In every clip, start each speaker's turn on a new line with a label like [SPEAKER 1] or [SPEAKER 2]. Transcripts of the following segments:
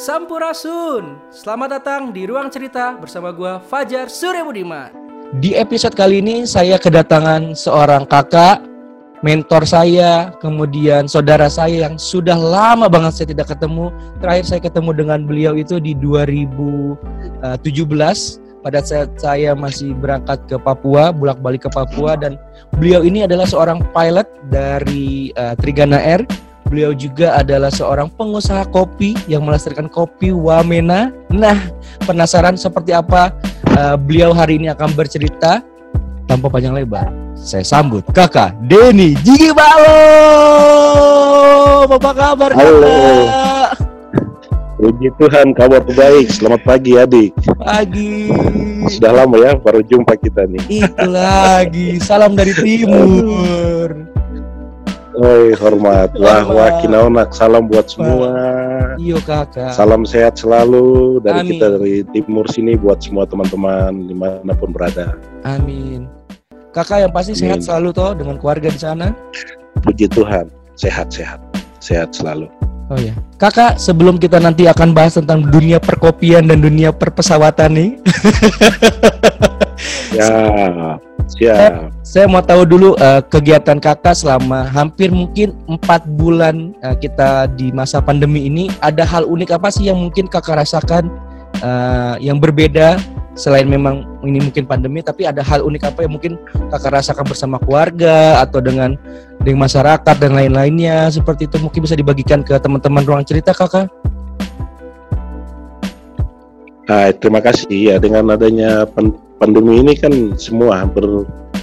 [SPEAKER 1] Sampurasun. Selamat datang di Ruang Cerita bersama gua Fajar Surya Budiman.
[SPEAKER 2] Di episode kali ini saya kedatangan seorang kakak, mentor saya, kemudian saudara saya yang sudah lama banget saya tidak ketemu. Terakhir saya ketemu dengan beliau itu di 2017 pada saat saya masih berangkat ke Papua, bolak-balik ke Papua dan beliau ini adalah seorang pilot dari uh, Trigana Air Beliau juga adalah seorang pengusaha kopi yang melestarikan kopi Wamena. Nah, penasaran seperti apa uh, beliau hari ini akan bercerita tanpa panjang lebar. Saya sambut kakak Denny Jigibalo. Apa kabar
[SPEAKER 3] Halo. kakak? Puji Tuhan, kabar baik. Selamat pagi adik.
[SPEAKER 2] Pagi.
[SPEAKER 3] Sudah lama ya baru jumpa kita nih.
[SPEAKER 2] Itu lagi. Salam dari timur.
[SPEAKER 3] Oi, hormat. Wah, wah, kinaonak. Salam buat semua.
[SPEAKER 2] Iyo kakak.
[SPEAKER 3] Salam sehat selalu dari Amin. kita dari timur sini buat semua teman-teman di mana pun berada.
[SPEAKER 2] Amin. Kakak yang pasti Amin. sehat selalu toh dengan keluarga di sana.
[SPEAKER 3] Puji Tuhan, sehat-sehat, sehat selalu.
[SPEAKER 2] Oh ya, kakak sebelum kita nanti akan bahas tentang dunia perkopian dan dunia perpesawatan nih.
[SPEAKER 3] ya,
[SPEAKER 2] Siap. Saya, saya mau tahu dulu uh, kegiatan kakak selama hampir mungkin empat bulan uh, kita di masa pandemi ini. Ada hal unik apa sih yang mungkin kakak rasakan uh, yang berbeda selain memang ini mungkin pandemi, tapi ada hal unik apa yang mungkin kakak rasakan bersama keluarga atau dengan dengan masyarakat dan lain-lainnya seperti itu mungkin bisa dibagikan ke teman-teman ruang cerita kakak.
[SPEAKER 3] Hai, terima kasih ya dengan adanya pandemi ini kan semua hampir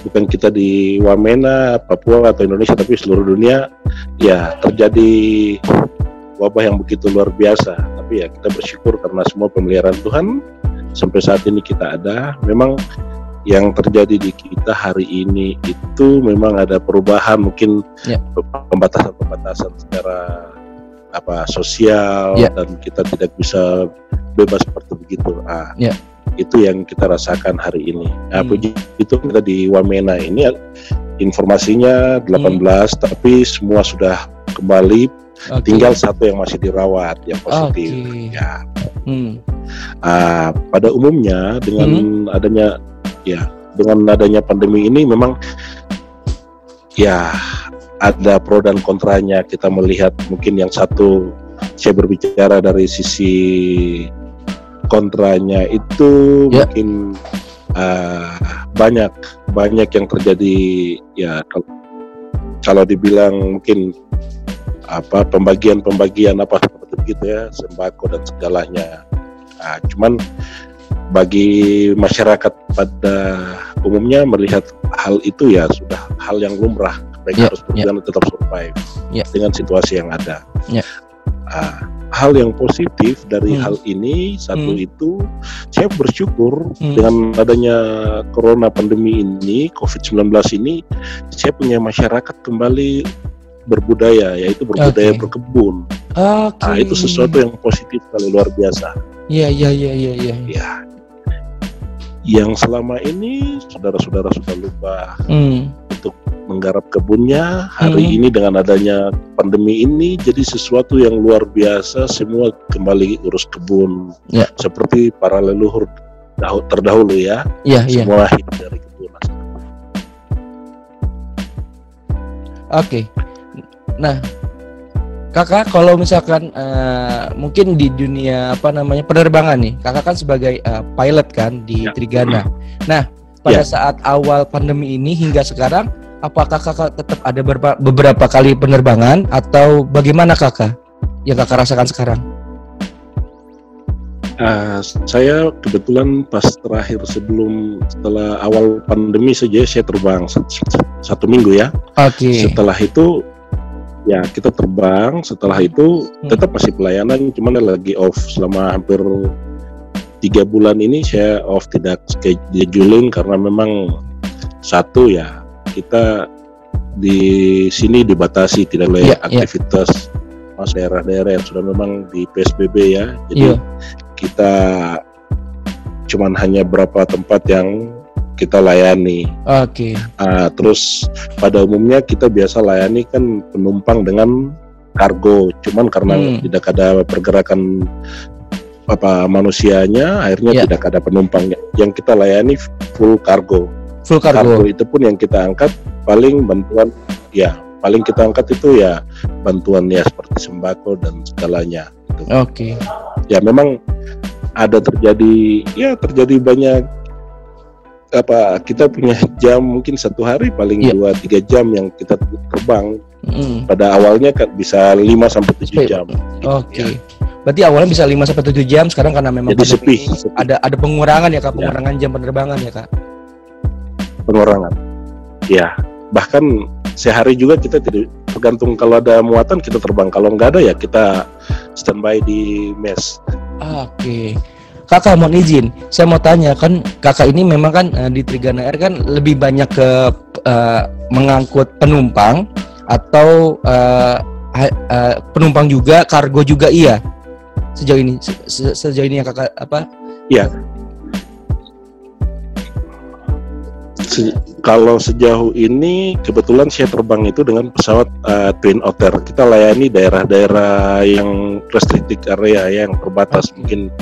[SPEAKER 3] bukan kita di Wamena, Papua atau Indonesia tapi seluruh dunia ya terjadi wabah yang begitu luar biasa. Tapi ya kita bersyukur karena semua pemeliharaan Tuhan sampai saat ini kita ada. Memang yang terjadi di kita hari ini itu memang ada perubahan mungkin ya. pembatasan-pembatasan secara apa sosial ya. dan kita tidak bisa bebas seperti begitu. Ah, ya itu yang kita rasakan hari ini. Nah, hmm. puji itu kita di Wamena ini informasinya 18 hmm. tapi semua sudah kembali okay. tinggal satu yang masih dirawat yang positif okay. ya. Hmm. Uh, pada umumnya dengan hmm. adanya ya dengan adanya pandemi ini memang ya ada pro dan kontranya kita melihat mungkin yang satu saya berbicara dari sisi kontranya itu yeah. mungkin uh, banyak banyak yang terjadi ya kalau dibilang mungkin apa pembagian-pembagian apa seperti begitu ya sembako dan segalanya. Nah, cuman bagi masyarakat pada umumnya melihat hal itu ya sudah hal yang lumrah mereka yeah, harus berjalan yeah. tetap survive yeah. dengan situasi yang ada. Yeah. Uh, hal yang positif dari hmm. hal ini satu hmm. itu saya bersyukur hmm. dengan adanya corona pandemi ini COVID-19 ini saya punya masyarakat kembali berbudaya yaitu berbudaya okay. berkebun. Okay. Nah, itu sesuatu yang positif kali luar biasa.
[SPEAKER 2] Iya iya iya iya iya.
[SPEAKER 3] Ya. Yang selama ini saudara-saudara sudah lupa hmm. Untuk menggarap kebunnya hari hmm. ini dengan adanya pandemi ini jadi sesuatu yang luar biasa semua kembali urus kebun ya. seperti para leluhur terdahulu ya, ya semua ya. hidup dari kebun
[SPEAKER 2] Oke, okay. nah kakak kalau misalkan uh, mungkin di dunia apa namanya penerbangan nih, kakak kan sebagai uh, pilot kan di ya. Trigana. Nah pada ya. saat awal pandemi ini hingga sekarang apakah kakak tetap ada beberapa, beberapa kali penerbangan atau bagaimana kakak yang kakak rasakan sekarang?
[SPEAKER 3] Uh, saya kebetulan pas terakhir sebelum setelah awal pandemi saja saya terbang satu, satu minggu ya.
[SPEAKER 2] Oke. Okay.
[SPEAKER 3] Setelah itu ya kita terbang. Setelah itu hmm. tetap masih pelayanan, cuman lagi off selama hampir tiga bulan ini saya off tidak scheduling karena memang satu ya kita di sini dibatasi tidak boleh yeah, iya. aktivitas yeah. mas daerah-daerah yang sudah memang di PSBB ya. Jadi yeah. kita cuman hanya berapa tempat yang kita layani.
[SPEAKER 2] Oke. Okay.
[SPEAKER 3] Uh, terus pada umumnya kita biasa layani kan penumpang dengan kargo cuman karena
[SPEAKER 2] Hmm.
[SPEAKER 3] tidak ada pergerakan apa manusianya akhirnya
[SPEAKER 2] Ya.
[SPEAKER 3] tidak ada penumpang yang kita layani full kargo
[SPEAKER 2] Full
[SPEAKER 3] kargo
[SPEAKER 2] kargo.
[SPEAKER 3] itu pun yang kita angkat paling bantuan ya paling kita angkat itu ya bantuan ya seperti sembako dan segalanya gitu.
[SPEAKER 2] Oke.
[SPEAKER 3] ya memang ada terjadi ya terjadi banyak apa kita punya jam mungkin satu hari paling
[SPEAKER 2] Iya.
[SPEAKER 3] dua tiga jam yang kita terbang
[SPEAKER 2] Mm.
[SPEAKER 3] pada awalnya kan bisa 5 sampai tujuh jam
[SPEAKER 2] Oke. Berarti awalnya bisa 5 sampai 7 jam, sekarang karena memang
[SPEAKER 3] jadi sepi,
[SPEAKER 2] ini
[SPEAKER 3] sepi
[SPEAKER 2] ada ada pengurangan ya Kak, pengurangan jam penerbangan ya Kak.
[SPEAKER 3] pengurangan ya bahkan sehari juga kita tidak tergantung kalau ada muatan kita terbang kalau nggak ada ya kita standby di mes
[SPEAKER 2] Oke. Kakak mohon izin, saya mau tanya kan kakak ini memang kan eh, di Trigana Air kan lebih banyak ke eh, mengangkut penumpang atau ha- eh, penumpang juga, kargo juga iya. Sejauh ini se- se- sejauh ini yang kakak apa?
[SPEAKER 3] Se- kalau sejauh ini kebetulan saya terbang itu dengan pesawat uh, Twin Otter. Kita layani daerah-daerah yang restricted area yang terbatas. Mungkin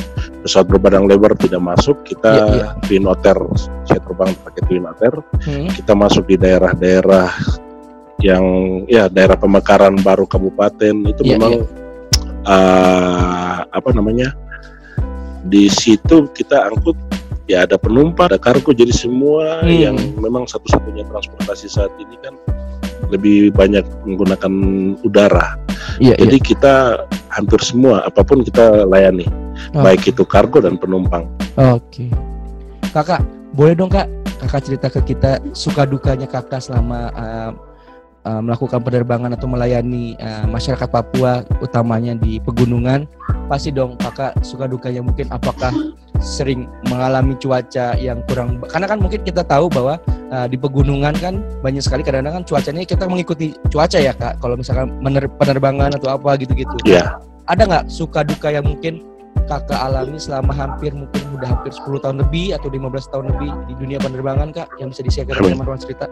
[SPEAKER 3] pesawat berbadan lebar tidak masuk. Kita
[SPEAKER 2] Iya, iya.
[SPEAKER 3] Twin Otter. Saya terbang pakai Twin Otter.
[SPEAKER 2] Hmm.
[SPEAKER 3] Kita masuk di daerah-daerah yang ya daerah pemekaran baru kabupaten itu
[SPEAKER 2] Iya,
[SPEAKER 3] memang uh, apa namanya di situ kita angkut ya ada penumpang ada kargo jadi semua
[SPEAKER 2] Hmm.
[SPEAKER 3] yang memang satu-satunya transportasi saat ini kan lebih banyak menggunakan udara
[SPEAKER 2] Iya, iya.
[SPEAKER 3] jadi kita hampir semua apa pun kita layani
[SPEAKER 2] Oh.
[SPEAKER 3] baik itu kargo dan penumpang
[SPEAKER 2] Oke. Kakak, boleh dong Kak, Kakak cerita ke kita suka dukanya Kakak selama uh, uh, melakukan penerbangan atau melayani uh, masyarakat Papua utamanya di pegunungan. Pasti dong Kakak suka dukanya mungkin apakah sering mengalami cuaca yang kurang karena kan mungkin kita tahu bahwa uh, di pegunungan kan banyak sekali kadang-kadang kan cuacanya kita mengikuti cuaca ya Kak. Kalau misalkan mener- penerbangan atau apa gitu-gitu.
[SPEAKER 3] ya
[SPEAKER 2] Ada nggak suka duka yang mungkin kakak alami selama hampir mungkin udah hampir 10 tahun lebih atau 15 tahun lebih di dunia penerbangan kak yang bisa di-share ke
[SPEAKER 3] Amin.
[SPEAKER 2] teman ruang cerita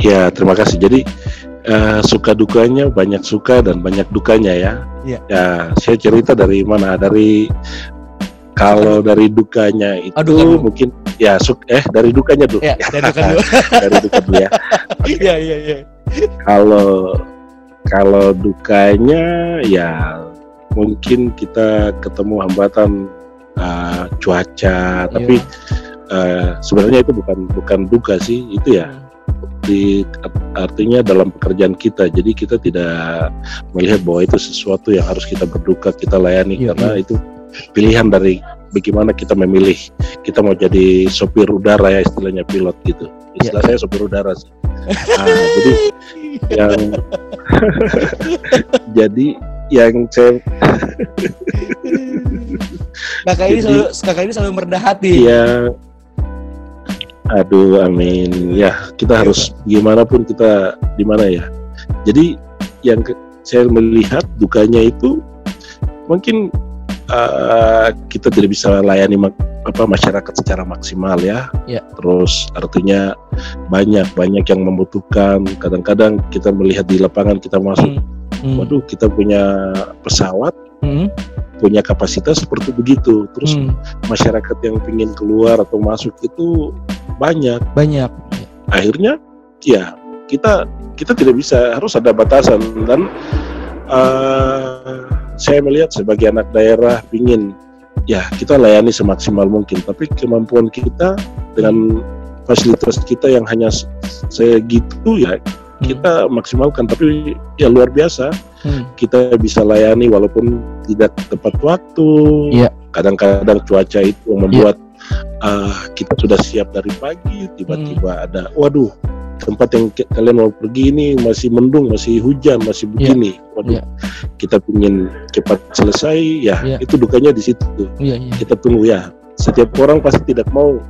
[SPEAKER 3] ya terima kasih. Jadi eh, suka dukanya banyak suka dan banyak dukanya ya.
[SPEAKER 2] Iya.
[SPEAKER 3] ya saya cerita dari mana? Dari kalau dari dukanya itu
[SPEAKER 2] Oh, duka dulu.
[SPEAKER 3] mungkin ya suk eh dari dukanya dulu.
[SPEAKER 2] Ya dan duka dulu.
[SPEAKER 3] Dari duka dulu ya.
[SPEAKER 2] Iya iya iya.
[SPEAKER 3] Kalau kalau dukanya ya mungkin kita ketemu hambatan uh, cuaca. Tapi uh, sebenarnya itu bukan bukan duka sih itu ya di artinya dalam pekerjaan kita. Jadi kita tidak melihat bahwa itu sesuatu yang harus kita berduka kita layani.
[SPEAKER 2] Iya,
[SPEAKER 3] karena itu pilihan dari bagaimana kita memilih. Kita mau jadi sopir udara ya istilahnya pilot gitu.
[SPEAKER 2] Iya.
[SPEAKER 3] istilah saya sopir udara sih. Nah, jadi yang jadi yang saya
[SPEAKER 2] kakak ini selalu kakak ini selalu merendah hati.
[SPEAKER 3] Ya aduh amin ya kita harus gimana pun kita di mana ya jadi yang ke- saya melihat dukanya itu mungkin uh, kita tidak bisa layani mak- apa masyarakat secara maksimal ya
[SPEAKER 2] Ya.
[SPEAKER 3] terus artinya banyak banyak yang membutuhkan kadang-kadang kita melihat di lapangan kita masuk
[SPEAKER 2] Hmm. Hmm.
[SPEAKER 3] waduh kita punya pesawat
[SPEAKER 2] Hmm.
[SPEAKER 3] Punya kapasitas seperti begitu. Terus
[SPEAKER 2] Hmm.
[SPEAKER 3] masyarakat yang ingin keluar atau masuk itu banyak.
[SPEAKER 2] Banyak.
[SPEAKER 3] Akhirnya ya kita kita tidak bisa harus ada batasan. Dan eh, saya melihat sebagai anak daerah ingin ya kita layani semaksimal mungkin. Tapi kemampuan kita dengan fasilitas kita yang hanya se- segitu ya kita maksimalkan. Tapi ya luar biasa
[SPEAKER 2] Hmm.
[SPEAKER 3] kita bisa layani walaupun tidak tepat waktu.
[SPEAKER 2] Iya.
[SPEAKER 3] Kadang-kadang cuaca itu membuat ah, kita sudah siap dari pagi, tiba-tiba ada, waduh, tempat yang ke- kalian mau pergi ini masih mendung, masih hujan, masih begini. Waduh,
[SPEAKER 2] Iya.
[SPEAKER 3] kita ingin cepat selesai, ya
[SPEAKER 2] Iya.
[SPEAKER 3] itu dukanya di situ.
[SPEAKER 2] iya iya
[SPEAKER 3] Kita tunggu ya. Setiap orang pasti tidak mau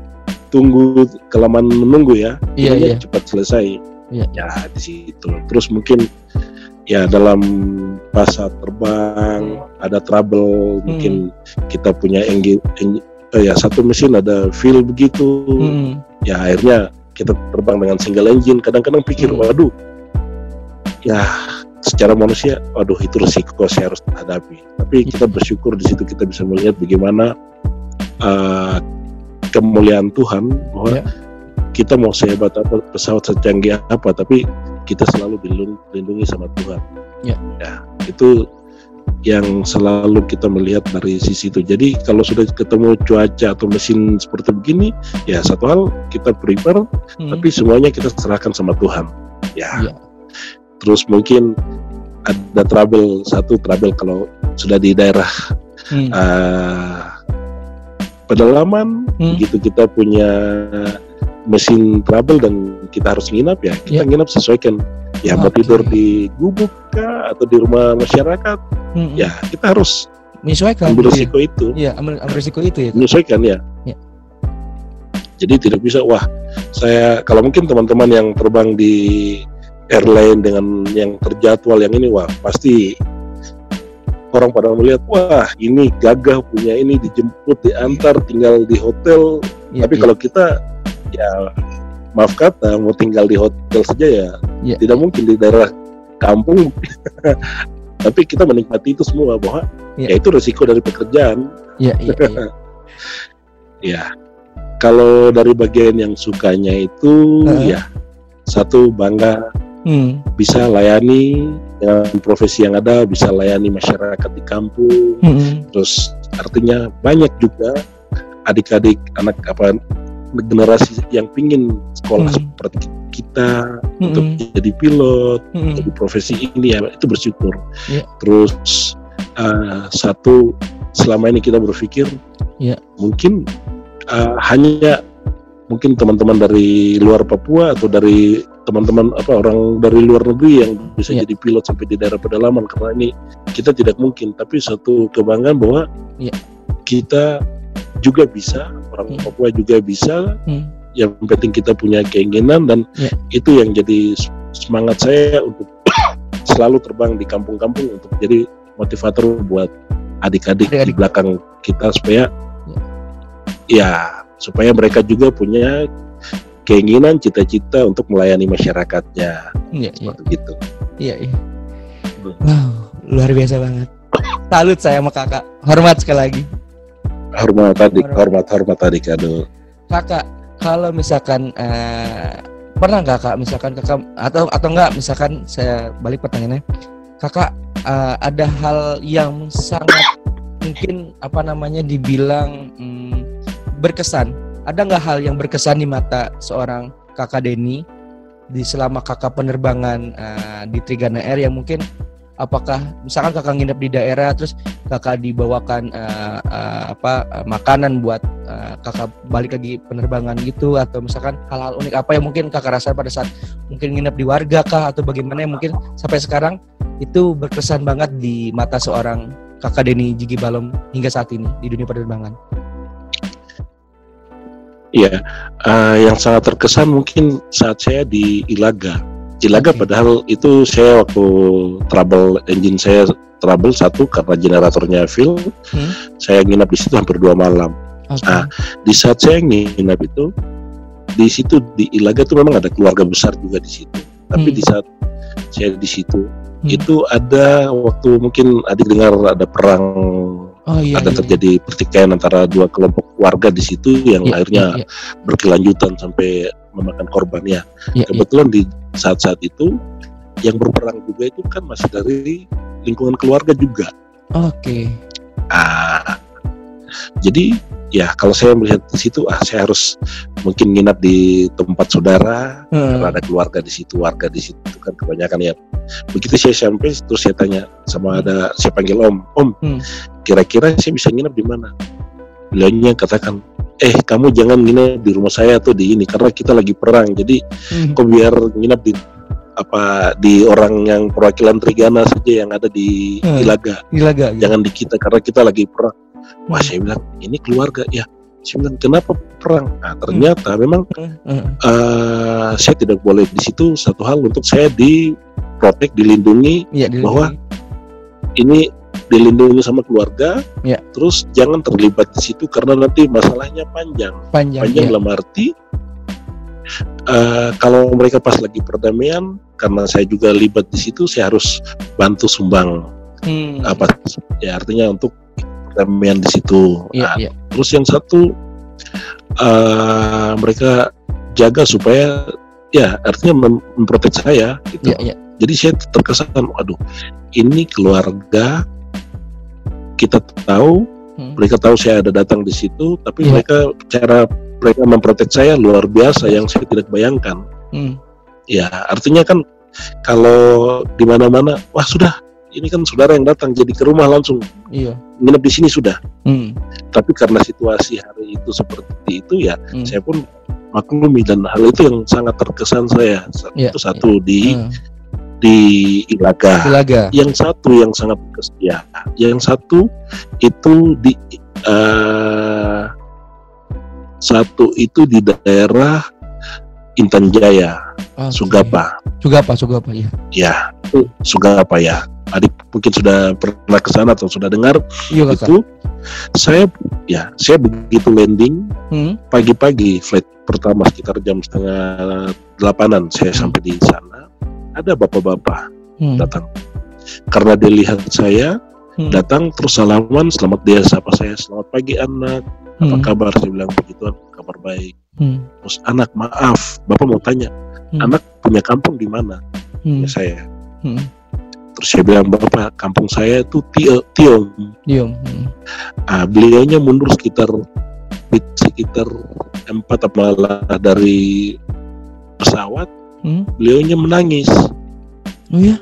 [SPEAKER 3] tunggu kelamaan menunggu ya.
[SPEAKER 2] Iya,
[SPEAKER 3] Inginnya
[SPEAKER 2] iya.
[SPEAKER 3] cepat selesai.
[SPEAKER 2] Iya.
[SPEAKER 3] Ya di situ. Terus mungkin ya dalam pasar terbang ada trouble mungkin kita punya engine, engine eh, ya satu mesin ada feel begitu
[SPEAKER 2] Hmm.
[SPEAKER 3] ya akhirnya kita terbang dengan single engine kadang-kadang pikir
[SPEAKER 2] Hmm.
[SPEAKER 3] waduh ya secara manusia, waduh itu resiko saya harus hadapi. Tapi kita bersyukur di situ kita bisa melihat bagaimana uh, kemuliaan Tuhan bahwa
[SPEAKER 2] Ya.
[SPEAKER 3] kita mau sehebat apa pesawat secanggih apa, tapi kita selalu dilindung- dilindungi sama Tuhan.
[SPEAKER 2] Ya.
[SPEAKER 3] itu yang selalu kita melihat dari sisi itu. Jadi kalau sudah ketemu cuaca atau mesin seperti begini, ya satu hal kita prepare,
[SPEAKER 2] Hmm.
[SPEAKER 3] tapi semuanya kita serahkan sama Tuhan. Ya.
[SPEAKER 2] Ya.
[SPEAKER 3] Terus mungkin ada trouble satu trouble kalau sudah di daerah
[SPEAKER 2] Hmm.
[SPEAKER 3] eh, pedalaman,
[SPEAKER 2] Hmm.
[SPEAKER 3] begitu kita punya mesin trouble dan kita harus nginap ya, kita
[SPEAKER 2] Ya.
[SPEAKER 3] nginap sesuaikan. Ya mau
[SPEAKER 2] Oke.
[SPEAKER 3] tidur di gubuk kah atau di rumah masyarakat,
[SPEAKER 2] Hmm.
[SPEAKER 3] ya kita harus
[SPEAKER 2] menyesuaikan
[SPEAKER 3] ambil
[SPEAKER 2] gitu ya.
[SPEAKER 3] risiko itu,
[SPEAKER 2] Iya, ambil, ambil risiko itu ya.
[SPEAKER 3] menyesuaikan ya.
[SPEAKER 2] Ya.
[SPEAKER 3] Jadi tidak bisa wah saya kalau mungkin teman-teman yang terbang di airline dengan yang terjadwal yang ini wah pasti orang pada melihat wah ini gagah punya ini dijemput diantar tinggal di hotel
[SPEAKER 2] Iya,
[SPEAKER 3] tapi
[SPEAKER 2] iya.
[SPEAKER 3] kalau kita ya maaf kata mau tinggal di hotel saja ya
[SPEAKER 2] Iya,
[SPEAKER 3] tidak mungkin di daerah kampung tapi kita menikmati itu semua bahwa
[SPEAKER 2] Iya.
[SPEAKER 3] ya itu resiko dari pekerjaan
[SPEAKER 2] Iya, iya, iya.
[SPEAKER 3] ya kalau dari bagian yang sukanya itu
[SPEAKER 2] Heeh.
[SPEAKER 3] ya satu bangga
[SPEAKER 2] Hmm.
[SPEAKER 3] bisa layani dengan profesi yang ada bisa layani masyarakat di kampung
[SPEAKER 2] Hmm.
[SPEAKER 3] terus artinya banyak juga adik-adik anak apa generasi yang pingin sekolah
[SPEAKER 2] Hmm.
[SPEAKER 3] seperti kita untuk
[SPEAKER 2] Hmm.
[SPEAKER 3] jadi pilot
[SPEAKER 2] Hmm.
[SPEAKER 3] jadi profesi ini ya itu bersyukur
[SPEAKER 2] Iya.
[SPEAKER 3] terus eh, satu selama ini kita berpikir
[SPEAKER 2] Iya.
[SPEAKER 3] mungkin eh, hanya mungkin teman-teman dari luar Papua atau dari teman-teman apa orang dari luar negeri yang bisa
[SPEAKER 2] Iya.
[SPEAKER 3] jadi pilot sampai di daerah pedalaman karena ini kita tidak mungkin tapi satu kebanggaan bahwa
[SPEAKER 2] Iya.
[SPEAKER 3] kita juga bisa orang
[SPEAKER 2] Hmm.
[SPEAKER 3] Papua juga bisa
[SPEAKER 2] Hmm.
[SPEAKER 3] yang penting kita punya keinginan dan
[SPEAKER 2] Iya.
[SPEAKER 3] itu yang jadi semangat saya untuk selalu terbang di kampung-kampung untuk jadi motivator buat adik-adik di belakang kita supaya ya supaya mereka juga punya keinginan cita-cita untuk melayani masyarakatnya
[SPEAKER 2] Iya, iya.
[SPEAKER 3] seperti itu.
[SPEAKER 2] Iya, iya. Wow, luar biasa banget. Salut saya sama kakak. Hormat sekali lagi.
[SPEAKER 3] Hormat adik,
[SPEAKER 2] Hormat.
[SPEAKER 3] hormat hormat adik aduh.
[SPEAKER 2] Kakak, kalau misalkan eh, pernah nggak kak, misalkan kakak atau atau enggak, misalkan saya balik pertanyaannya, kakak eh, ada hal yang sangat mungkin apa namanya dibilang hmm, berkesan. Ada nggak hal yang berkesan di mata seorang kakak Denny di selama kakak penerbangan eh, di Trigana Air yang mungkin apakah misalkan kakak nginep di daerah terus kakak dibawakan eh, eh, apa eh, makanan buat eh, kakak balik lagi penerbangan gitu atau misalkan hal-hal unik apa yang mungkin kakak rasa pada saat mungkin nginep di warga kah atau bagaimana yang mungkin sampai sekarang itu berkesan banget di mata seorang kakak Denny Jigi Balom hingga saat ini di dunia penerbangan.
[SPEAKER 3] Iya, eh, yang sangat terkesan mungkin saat saya di Ilaga. Ilaga
[SPEAKER 2] Oke.
[SPEAKER 3] padahal itu saya waktu trouble engine saya trouble satu karena generatornya fail,
[SPEAKER 2] Hmm.
[SPEAKER 3] saya nginap di situ hampir dua malam.
[SPEAKER 2] Oke.
[SPEAKER 3] Ah. Di saat saya nginap itu, di situ di Ilaga tuh memang ada keluarga besar juga di situ. Tapi
[SPEAKER 2] Hmm.
[SPEAKER 3] di saat saya di situ,
[SPEAKER 2] Hmm.
[SPEAKER 3] itu ada waktu mungkin adik dengar ada perang,
[SPEAKER 2] oh iya.
[SPEAKER 3] ada
[SPEAKER 2] iya,
[SPEAKER 3] terjadi pertikaian antara dua kelompok warga di situ yang
[SPEAKER 2] iya.
[SPEAKER 3] akhirnya
[SPEAKER 2] Iya,
[SPEAKER 3] berkelanjutan sampai memakan korban ya.
[SPEAKER 2] iya, iya,
[SPEAKER 3] Kebetulan di saat-saat itu yang berperang juga itu kan masih dari lingkungan keluarga juga.
[SPEAKER 2] iya. Oke.
[SPEAKER 3] Ah, jadi ya kalau saya melihat di situ ah saya harus mungkin nginap di tempat saudara
[SPEAKER 2] Hmm.
[SPEAKER 3] karena ada keluarga di situ, warga di situ kan kebanyakan ya. Begitu saya sampai terus saya tanya sama ada saya panggil Om, Om,
[SPEAKER 2] Hmm.
[SPEAKER 3] kira-kira saya bisa nginap di mana? Beliaunya katakan, eh kamu jangan nginap di rumah saya atau di ini karena kita lagi perang. Jadi
[SPEAKER 2] Hmm.
[SPEAKER 3] kok biar nginap di apa di orang yang perwakilan Trigana saja yang ada di
[SPEAKER 2] Hmm.
[SPEAKER 3] Ilaga,
[SPEAKER 2] Gila gak? gitu?
[SPEAKER 3] jangan di kita karena kita lagi perang. Wah
[SPEAKER 2] Hmm.
[SPEAKER 3] saya bilang ini keluarga ya. Saya bilang kenapa perang? Nah ternyata memang
[SPEAKER 2] Hmm. Hmm.
[SPEAKER 3] eh, saya tidak boleh di situ satu hal untuk saya di protect dilindungi
[SPEAKER 2] Iya, dilindungi.
[SPEAKER 3] Bahwa ini dilindungi sama keluarga.
[SPEAKER 2] Ya.
[SPEAKER 3] Terus jangan terlibat di situ karena nanti masalahnya panjang.
[SPEAKER 2] panjang.
[SPEAKER 3] Panjang
[SPEAKER 2] iya.
[SPEAKER 3] dalam arti eh, kalau mereka pas lagi perdamaian, karena saya juga libat di situ, saya harus bantu sumbang
[SPEAKER 2] Hmm.
[SPEAKER 3] apa ya artinya untuk perdamaian di situ.
[SPEAKER 2] Iya,
[SPEAKER 3] Nah,
[SPEAKER 2] iya.
[SPEAKER 3] Terus yang satu eh, mereka jaga supaya ya artinya mem- memprotek saya gitu.
[SPEAKER 2] Iya, iya.
[SPEAKER 3] Jadi saya terkesan, waduh, ini keluarga kita tahu,
[SPEAKER 2] Hmm.
[SPEAKER 3] mereka tahu saya ada datang di situ, tapi
[SPEAKER 2] Iya.
[SPEAKER 3] mereka cara mereka memprotek saya luar biasa yang saya tidak bayangkan.
[SPEAKER 2] Hmm.
[SPEAKER 3] Ya artinya kan kalau di mana-mana, wah sudah, ini kan saudara yang datang jadi ke rumah langsung
[SPEAKER 2] Iya.
[SPEAKER 3] nginep di sini sudah.
[SPEAKER 2] Hmm.
[SPEAKER 3] Tapi karena situasi hari itu seperti itu ya,
[SPEAKER 2] Hmm.
[SPEAKER 3] saya pun maklumi dan hal itu yang sangat terkesan saya. Sa- itu satu di
[SPEAKER 2] Hmm.
[SPEAKER 3] di Ilaga.
[SPEAKER 2] Ilaga.
[SPEAKER 3] Yang satu yang sangat berkesan, ya, yang satu itu di eh, satu itu di daerah Intan Jaya,
[SPEAKER 2] Oke.
[SPEAKER 3] Sugapa.
[SPEAKER 2] Sugapa, Sugapa, ya.
[SPEAKER 3] Ya, itu Sugapa ya. Adik mungkin sudah pernah ke sana atau sudah dengar
[SPEAKER 2] Iya,
[SPEAKER 3] itu. Saya ya, saya begitu landing
[SPEAKER 2] Hmm.
[SPEAKER 3] pagi-pagi flight pertama sekitar jam setengah delapanan saya sampai di sana. Ada bapak-bapak
[SPEAKER 2] Hmm.
[SPEAKER 3] datang. Karena dia lihat saya
[SPEAKER 2] Hmm.
[SPEAKER 3] datang terus salaman, selamat dia sapa saya, selamat pagi anak, apa
[SPEAKER 2] Hmm.
[SPEAKER 3] kabar? Saya bilang begituan, kabar baik.
[SPEAKER 2] Hmm.
[SPEAKER 3] Terus anak maaf, bapak mau tanya,
[SPEAKER 2] Hmm.
[SPEAKER 3] anak punya kampung di mana?
[SPEAKER 2] Hmm.
[SPEAKER 3] Ya saya.
[SPEAKER 2] Hmm.
[SPEAKER 3] Terus saya bilang bapak kampung saya itu Tio, Tiong.
[SPEAKER 2] Diam. Hmm.
[SPEAKER 3] Ah, beliaunya mundur sekitar sekitar empat malah dari pesawat.
[SPEAKER 2] Hmm.
[SPEAKER 3] Beliaunya menangis,
[SPEAKER 2] Oh ya.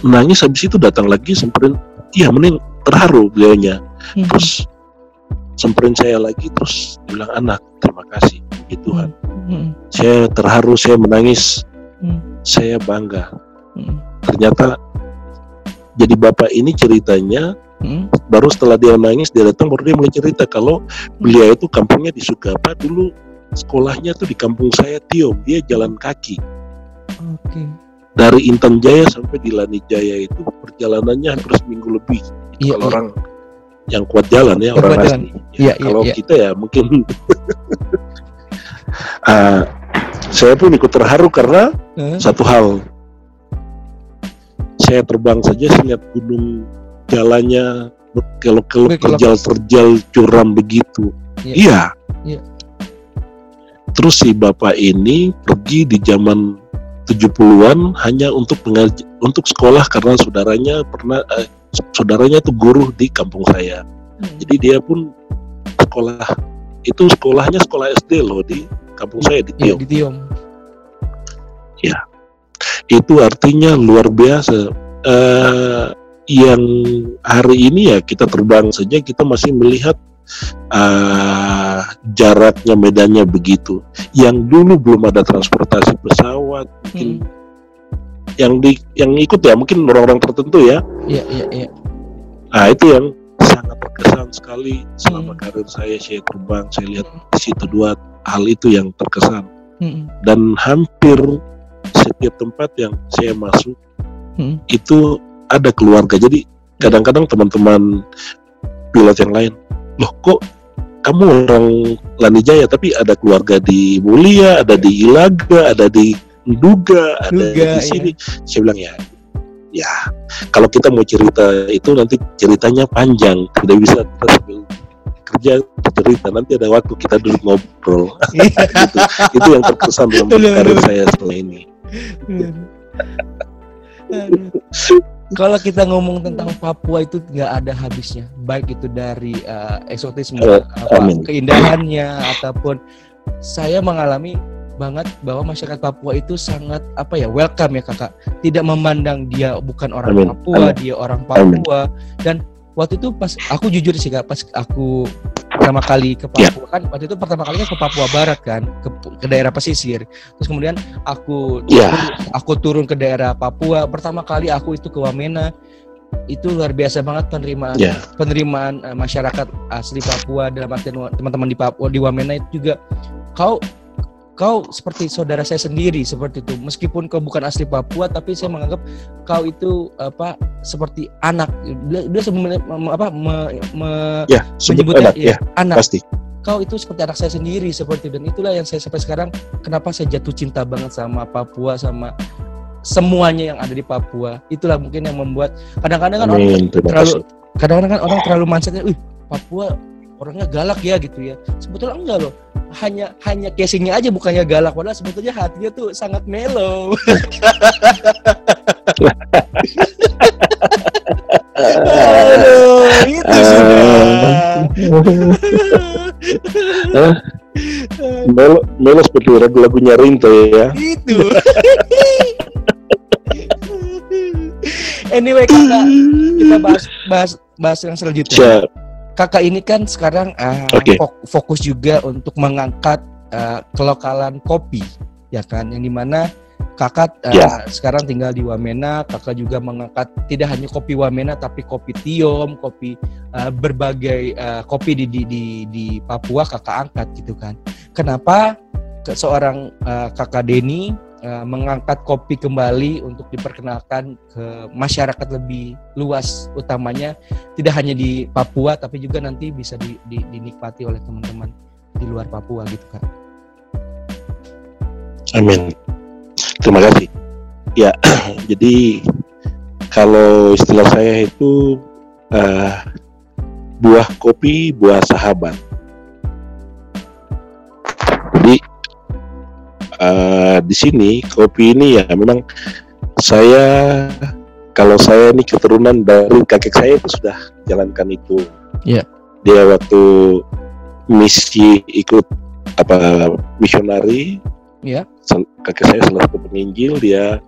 [SPEAKER 3] menangis habis itu datang lagi semperin, iya mending terharu beliaunya.
[SPEAKER 2] Hmm.
[SPEAKER 3] Terus semperin saya lagi terus bilang anak terima kasih ya Tuhan.
[SPEAKER 2] Hmm.
[SPEAKER 3] Saya terharu, saya menangis,
[SPEAKER 2] Hmm.
[SPEAKER 3] saya bangga.
[SPEAKER 2] Hmm.
[SPEAKER 3] Ternyata jadi bapak ini ceritanya
[SPEAKER 2] Hmm.
[SPEAKER 3] baru setelah dia nangis dia datang baru dia mulai cerita kalau beliau itu kampungnya di Sugapa dulu sekolahnya tuh di kampung saya Tio dia jalan kaki
[SPEAKER 2] Oke.
[SPEAKER 3] dari Intan Jaya sampai di Lani Jaya itu perjalanannya hampir seminggu lebih
[SPEAKER 2] Iya,
[SPEAKER 3] kalau
[SPEAKER 2] iya.
[SPEAKER 3] orang yang kuat jalan ya orang
[SPEAKER 2] kuat
[SPEAKER 3] asli
[SPEAKER 2] jalan.
[SPEAKER 3] Ya,
[SPEAKER 2] Iya, iya,
[SPEAKER 3] kalau
[SPEAKER 2] iya.
[SPEAKER 3] kita ya mungkin Ah, saya pun ikut terharu karena
[SPEAKER 2] Hah?
[SPEAKER 3] satu hal saya terbang saja saya lihat gunung jalannya berkelok-kelok
[SPEAKER 2] Berkelok.
[SPEAKER 3] terjal-terjal curam begitu
[SPEAKER 2] Iya.
[SPEAKER 3] iya
[SPEAKER 2] Iya.
[SPEAKER 3] terus si bapak ini pergi di zaman 70-an hanya untuk mengaji, untuk sekolah karena saudaranya pernah eh, saudaranya itu guru di kampung saya
[SPEAKER 2] Hmm.
[SPEAKER 3] jadi dia pun sekolah itu sekolahnya sekolah SD loh di kampung saya di
[SPEAKER 2] Iya,
[SPEAKER 3] Tiong
[SPEAKER 2] di Tiong.
[SPEAKER 3] itu artinya luar biasa. Eh, yang hari ini ya kita terbang saja kita masih melihat eh, jaraknya medannya begitu. Yang dulu belum ada transportasi pesawat, mungkin
[SPEAKER 2] Hmm.
[SPEAKER 3] yang di yang ikut ya mungkin orang-orang tertentu ya.
[SPEAKER 2] Iya, iya, iya.
[SPEAKER 3] Nah itu yang sangat berkesan sekali selama
[SPEAKER 2] Hmm.
[SPEAKER 3] karir saya saya terbang saya lihat di situ dua hal itu yang terkesan
[SPEAKER 2] Hmm.
[SPEAKER 3] dan hampir setiap tempat yang saya masuk
[SPEAKER 2] Hmm.
[SPEAKER 3] itu ada keluarga. Jadi kadang-kadang teman-teman pilot yang lain, loh kok kamu orang Lanijaya tapi ada keluarga di Mulia, ada di Ilaga, ada di Nduga, ada
[SPEAKER 2] Nduga,
[SPEAKER 3] di sini. Saya bilang ya, ya kalau kita mau cerita itu nanti ceritanya panjang, tidak bisa kita sambil kerja cerita. Nanti ada waktu kita duduk ngobrol. gitu. Itu yang terkesan dalam karir saya setelah ini.
[SPEAKER 2] Kalau kita ngomong tentang Papua itu nggak ada habisnya, baik itu dari uh, eksotisme,
[SPEAKER 3] Eh,
[SPEAKER 2] apa,
[SPEAKER 3] amin.
[SPEAKER 2] keindahannya ataupun saya mengalami banget bahwa masyarakat Papua itu sangat apa ya welcome ya kakak, tidak memandang dia bukan orang
[SPEAKER 3] Amin.
[SPEAKER 2] Papua,
[SPEAKER 3] Amin.
[SPEAKER 2] dia orang
[SPEAKER 3] Amin.
[SPEAKER 2] Papua dan waktu itu pas aku jujur sih kak, pas aku pertama kali ke
[SPEAKER 3] Ya.
[SPEAKER 2] Papua kan waktu itu pertama kalinya ke Papua Barat kan, ke, ke daerah pesisir, terus kemudian aku
[SPEAKER 3] Ya.
[SPEAKER 2] aku turun ke daerah Papua pertama kali aku itu ke Wamena itu luar biasa banget penerimaan
[SPEAKER 3] Ya.
[SPEAKER 2] penerimaan eh, masyarakat asli Papua dalam artian teman-teman di Papua di Wamena itu juga kau kau seperti saudara saya sendiri seperti itu. Meskipun kau bukan asli Papua tapi saya menganggap kau itu apa seperti anak. Dia, dia apa me- me-
[SPEAKER 3] Ya,
[SPEAKER 2] menyebutnya
[SPEAKER 3] anak, ya,
[SPEAKER 2] ya, anak.
[SPEAKER 3] pasti.
[SPEAKER 2] kau itu seperti anak saya sendiri seperti dan itulah yang saya sampai sekarang kenapa saya jatuh cinta banget sama Papua sama semuanya yang ada di Papua. Itulah mungkin yang membuat kadang-kadang kan orang
[SPEAKER 3] Amin. Terima
[SPEAKER 2] terlalu kadang-kadang kan orang terlalu mindsetnya, wih Papua orangnya galak ya gitu ya. Sebetulnya enggak loh. Hanya hanya casingnya aja bukannya galak, padahal sebetulnya hatinya tuh sangat mellow. Aduh, itu sudah.
[SPEAKER 3] Melo, Melo seperti lagu-lagunya Rinto ya.
[SPEAKER 2] itu. anyway, kakak, kita bahas bahas bahas yang selanjutnya.
[SPEAKER 3] Siap.
[SPEAKER 2] Kakak ini kan sekarang uh,
[SPEAKER 3] Oke.
[SPEAKER 2] fok- fokus juga untuk mengangkat uh, kelokalan kopi ya kan yang di mana kakak uh,
[SPEAKER 3] Ya.
[SPEAKER 2] sekarang tinggal di Wamena kakak juga mengangkat tidak hanya kopi Wamena tapi kopi Tiom kopi uh, berbagai uh, kopi di, di di di Papua kakak angkat gitu kan kenapa ke seorang uh, kakak Denny uh, mengangkat kopi kembali untuk diperkenalkan ke masyarakat lebih luas utamanya tidak hanya di Papua tapi juga nanti bisa di- di- dinikmati oleh teman-teman di luar Papua gitu kan.
[SPEAKER 3] Amin. Terima kasih. Ya, jadi kalau istilah saya itu eh, buah kopi, buah sahabat. Jadi eh, di sini kopi ini ya memang saya kalau saya ini keturunan dari kakek saya itu sudah jalankan itu.
[SPEAKER 2] Iya.
[SPEAKER 3] Dia waktu misi ikut apa misionari
[SPEAKER 2] Iya.
[SPEAKER 3] sel- kakek saya salah satu penginjil dia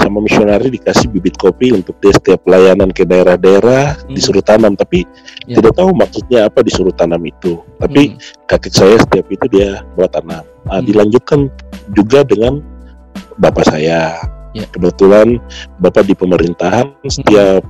[SPEAKER 3] sama misionari dikasih bibit kopi untuk dia setiap pelayanan ke daerah-daerah
[SPEAKER 2] Hmm.
[SPEAKER 3] disuruh tanam tapi
[SPEAKER 2] Ya.
[SPEAKER 3] tidak tahu maksudnya apa disuruh tanam itu tapi
[SPEAKER 2] Hmm.
[SPEAKER 3] kakek saya setiap itu dia buat tanam Nah,
[SPEAKER 2] Hmm.
[SPEAKER 3] dilanjutkan juga dengan bapak saya
[SPEAKER 2] Ya.
[SPEAKER 3] kebetulan bapak di pemerintahan setiap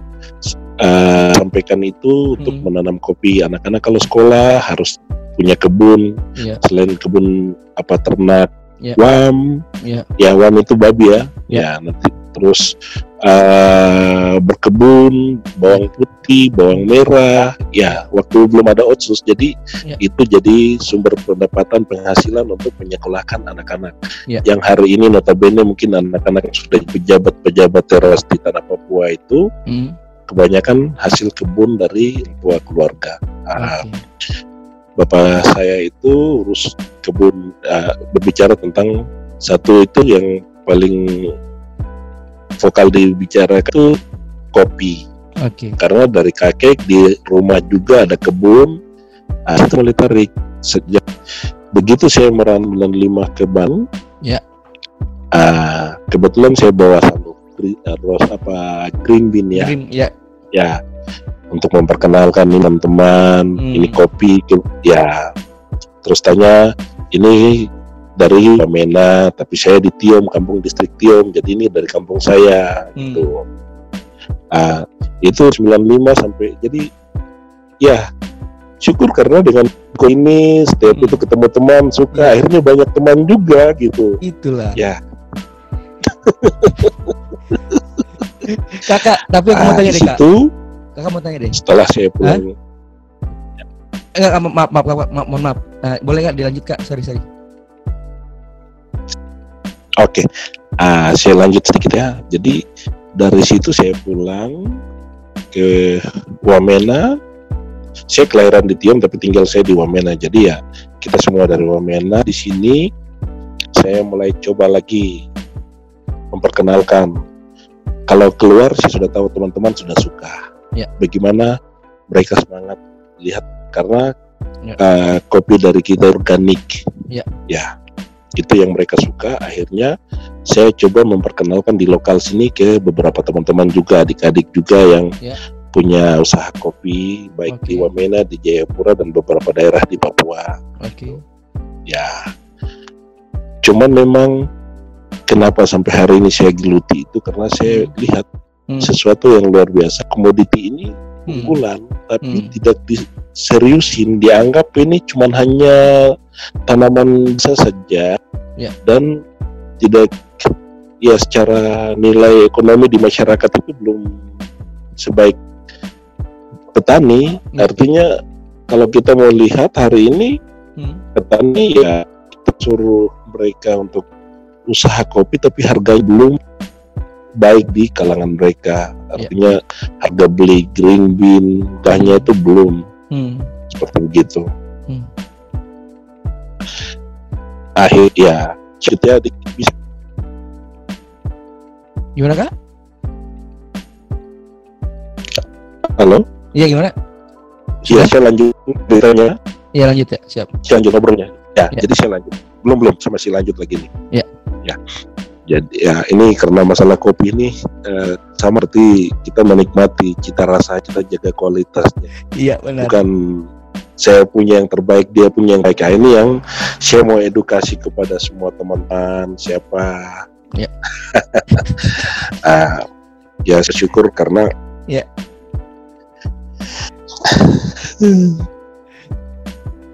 [SPEAKER 3] uh, sampaikan itu untuk
[SPEAKER 2] Hmm.
[SPEAKER 3] menanam kopi anak-anak kalau sekolah harus punya kebun
[SPEAKER 2] Iya.
[SPEAKER 3] selain kebun apa ternak
[SPEAKER 2] Ya.
[SPEAKER 3] wam
[SPEAKER 2] Iya.
[SPEAKER 3] ya wam itu babi ya
[SPEAKER 2] Ya.
[SPEAKER 3] ya nanti terus uh, berkebun bawang putih bawang merah ya waktu belum ada otsus jadi
[SPEAKER 2] Ya.
[SPEAKER 3] itu jadi sumber pendapatan penghasilan untuk menyekolahkan anak-anak
[SPEAKER 2] Ya.
[SPEAKER 3] yang hari ini notabene mungkin anak-anak yang sudah pejabat-pejabat teras di tanah Papua itu
[SPEAKER 2] Hmm.
[SPEAKER 3] kebanyakan hasil kebun dari tua keluarga Ah,
[SPEAKER 2] Oke.
[SPEAKER 3] Bapak saya itu urus kebun uh, berbicara tentang satu itu yang paling vokal dibicara itu kopi
[SPEAKER 2] Oke.
[SPEAKER 3] karena dari kakek di rumah juga ada kebun ah, itu mulai tarik sejak begitu saya merantau lima ke Bandung
[SPEAKER 2] Ya.
[SPEAKER 3] ah, kebetulan saya bawa satu ah, ros apa green bean ya
[SPEAKER 2] Green, ya.
[SPEAKER 3] ya untuk memperkenalkan ini teman-teman
[SPEAKER 2] Hmm.
[SPEAKER 3] ini kopi ke- ya terus tanya ini dari Wamena tapi saya di Tiom kampung distrik Tiom jadi ini dari kampung saya
[SPEAKER 2] Hmm.
[SPEAKER 3] gitu ah itu 95 sampai jadi ya syukur karena dengan kok ini setiap
[SPEAKER 2] Hmm.
[SPEAKER 3] itu ketemu teman suka
[SPEAKER 2] Ya.
[SPEAKER 3] akhirnya banyak teman juga gitu
[SPEAKER 2] Itulah.
[SPEAKER 3] ya
[SPEAKER 2] Kakak, tapi aku mau
[SPEAKER 3] ah,
[SPEAKER 2] tanya deh kak. Kakak mau tanya deh.
[SPEAKER 3] setelah saya pulang
[SPEAKER 2] Enggak, enggak, maaf, maaf, maaf, maaf, mohon maaf. Eh, boleh nggak dilanjut kak? Sorry, sorry.
[SPEAKER 3] Oke, ah, saya lanjut sedikit ya. Jadi dari situ saya pulang ke Wamena. Saya kelahiran di Tiom tapi tinggal saya di Wamena. Jadi ya kita semua dari Wamena di sini. Saya mulai coba lagi memperkenalkan. Kalau keluar saya sudah tahu teman-teman sudah suka.
[SPEAKER 2] Ya.
[SPEAKER 3] Bagaimana mereka semangat lihat karena
[SPEAKER 2] Ya.
[SPEAKER 3] ah, kopi dari kita organik.
[SPEAKER 2] Ya.
[SPEAKER 3] Ya itu yang mereka suka akhirnya saya coba memperkenalkan di lokal sini ke beberapa teman-teman juga adik-adik juga yang
[SPEAKER 2] Ya.
[SPEAKER 3] punya usaha kopi baik di
[SPEAKER 2] Oke.
[SPEAKER 3] Wamena di Jayapura dan beberapa daerah di Papua
[SPEAKER 2] Oke.
[SPEAKER 3] ya cuman memang kenapa sampai hari ini saya geluti itu karena saya lihat
[SPEAKER 2] Hmm.
[SPEAKER 3] sesuatu yang luar biasa komoditi ini
[SPEAKER 2] Hmm.
[SPEAKER 3] unggulan tapi
[SPEAKER 2] Hmm.
[SPEAKER 3] tidak diseriusin dianggap ini cuman hanya tanaman biasa saja
[SPEAKER 2] Ya.
[SPEAKER 3] dan tidak ya secara nilai ekonomi di masyarakat itu belum sebaik petani
[SPEAKER 2] Hmm.
[SPEAKER 3] artinya kalau kita mau lihat hari ini
[SPEAKER 2] Hmm.
[SPEAKER 3] petani ya kita suruh mereka untuk usaha kopi tapi harganya belum baik di kalangan mereka artinya harga beli green bean gahnya itu belum
[SPEAKER 2] Hmm.
[SPEAKER 3] seperti begitu
[SPEAKER 2] Hmm.
[SPEAKER 3] akhir ya kita bisa
[SPEAKER 2] Gimana kak?
[SPEAKER 3] halo
[SPEAKER 2] Iya gimana?
[SPEAKER 3] ya saya lanjut beritanya
[SPEAKER 2] Iya lanjut ya siap.
[SPEAKER 3] saya lanjut ngobrolnya ya,
[SPEAKER 2] Ya.
[SPEAKER 3] jadi saya lanjut belum belum saya masih lanjut lagi nih
[SPEAKER 2] Ya.
[SPEAKER 3] ya jadi ya ini karena masalah kopi ini eh, sama seperti kita menikmati cita rasa kita jaga kualitasnya
[SPEAKER 2] Iya benar.
[SPEAKER 3] bukan saya punya yang terbaik dia punya yang baik Nah, ini yang saya mau edukasi kepada semua teman-teman siapa
[SPEAKER 2] Ya.
[SPEAKER 3] Ah, ya saya syukur karena
[SPEAKER 2] Ya.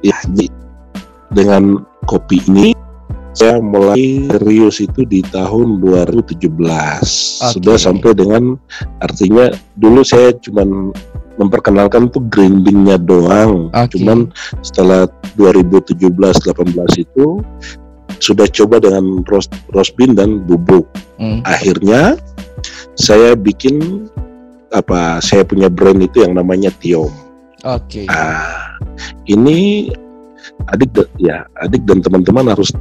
[SPEAKER 3] ya di- dengan kopi ini saya mulai serius itu di tahun 2017 sudah
[SPEAKER 2] Oke.
[SPEAKER 3] sampai dengan artinya dulu saya cuman memperkenalkan tuh green bean-nya doang
[SPEAKER 2] Oke.
[SPEAKER 3] cuman setelah 2017-18 itu sudah coba dengan roast, roast bean dan bubuk
[SPEAKER 2] Hmm.
[SPEAKER 3] akhirnya saya bikin apa saya punya brand itu yang namanya Tiom
[SPEAKER 2] Oke.
[SPEAKER 3] Ah, ini adik ya adik dan teman-teman harus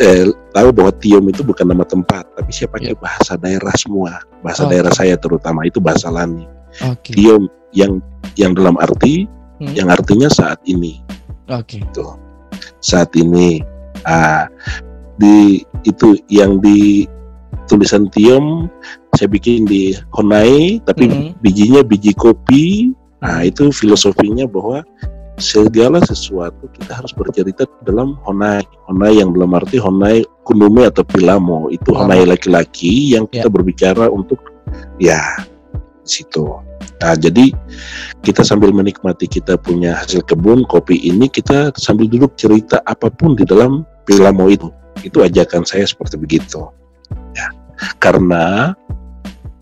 [SPEAKER 3] eh, tahu bahwa Tiom itu bukan nama tempat, tapi saya pakai bahasa daerah semua, bahasa
[SPEAKER 2] Oh.
[SPEAKER 3] daerah saya terutama itu bahasa Lani.
[SPEAKER 2] Oke.
[SPEAKER 3] Tiom yang yang dalam arti
[SPEAKER 2] Hmm.
[SPEAKER 3] yang artinya saat ini,
[SPEAKER 2] Oke.
[SPEAKER 3] saat ini. Ah, di itu yang di tulisan Tiom saya bikin di Honai, tapi
[SPEAKER 2] Hmm.
[SPEAKER 3] bijinya biji kopi. Nah, itu filosofinya bahwa segala sesuatu kita harus bercerita dalam honai. Honai yang dalam arti honai kunume atau pilamo. Itu
[SPEAKER 2] Oh.
[SPEAKER 3] honai laki-laki yang kita
[SPEAKER 2] Ya.
[SPEAKER 3] berbicara untuk ya di situ. Nah, jadi kita sambil menikmati kita punya hasil kebun kopi ini kita sambil duduk cerita apa pun di dalam pilamo itu. Itu ajakan saya seperti begitu. Ya. Karena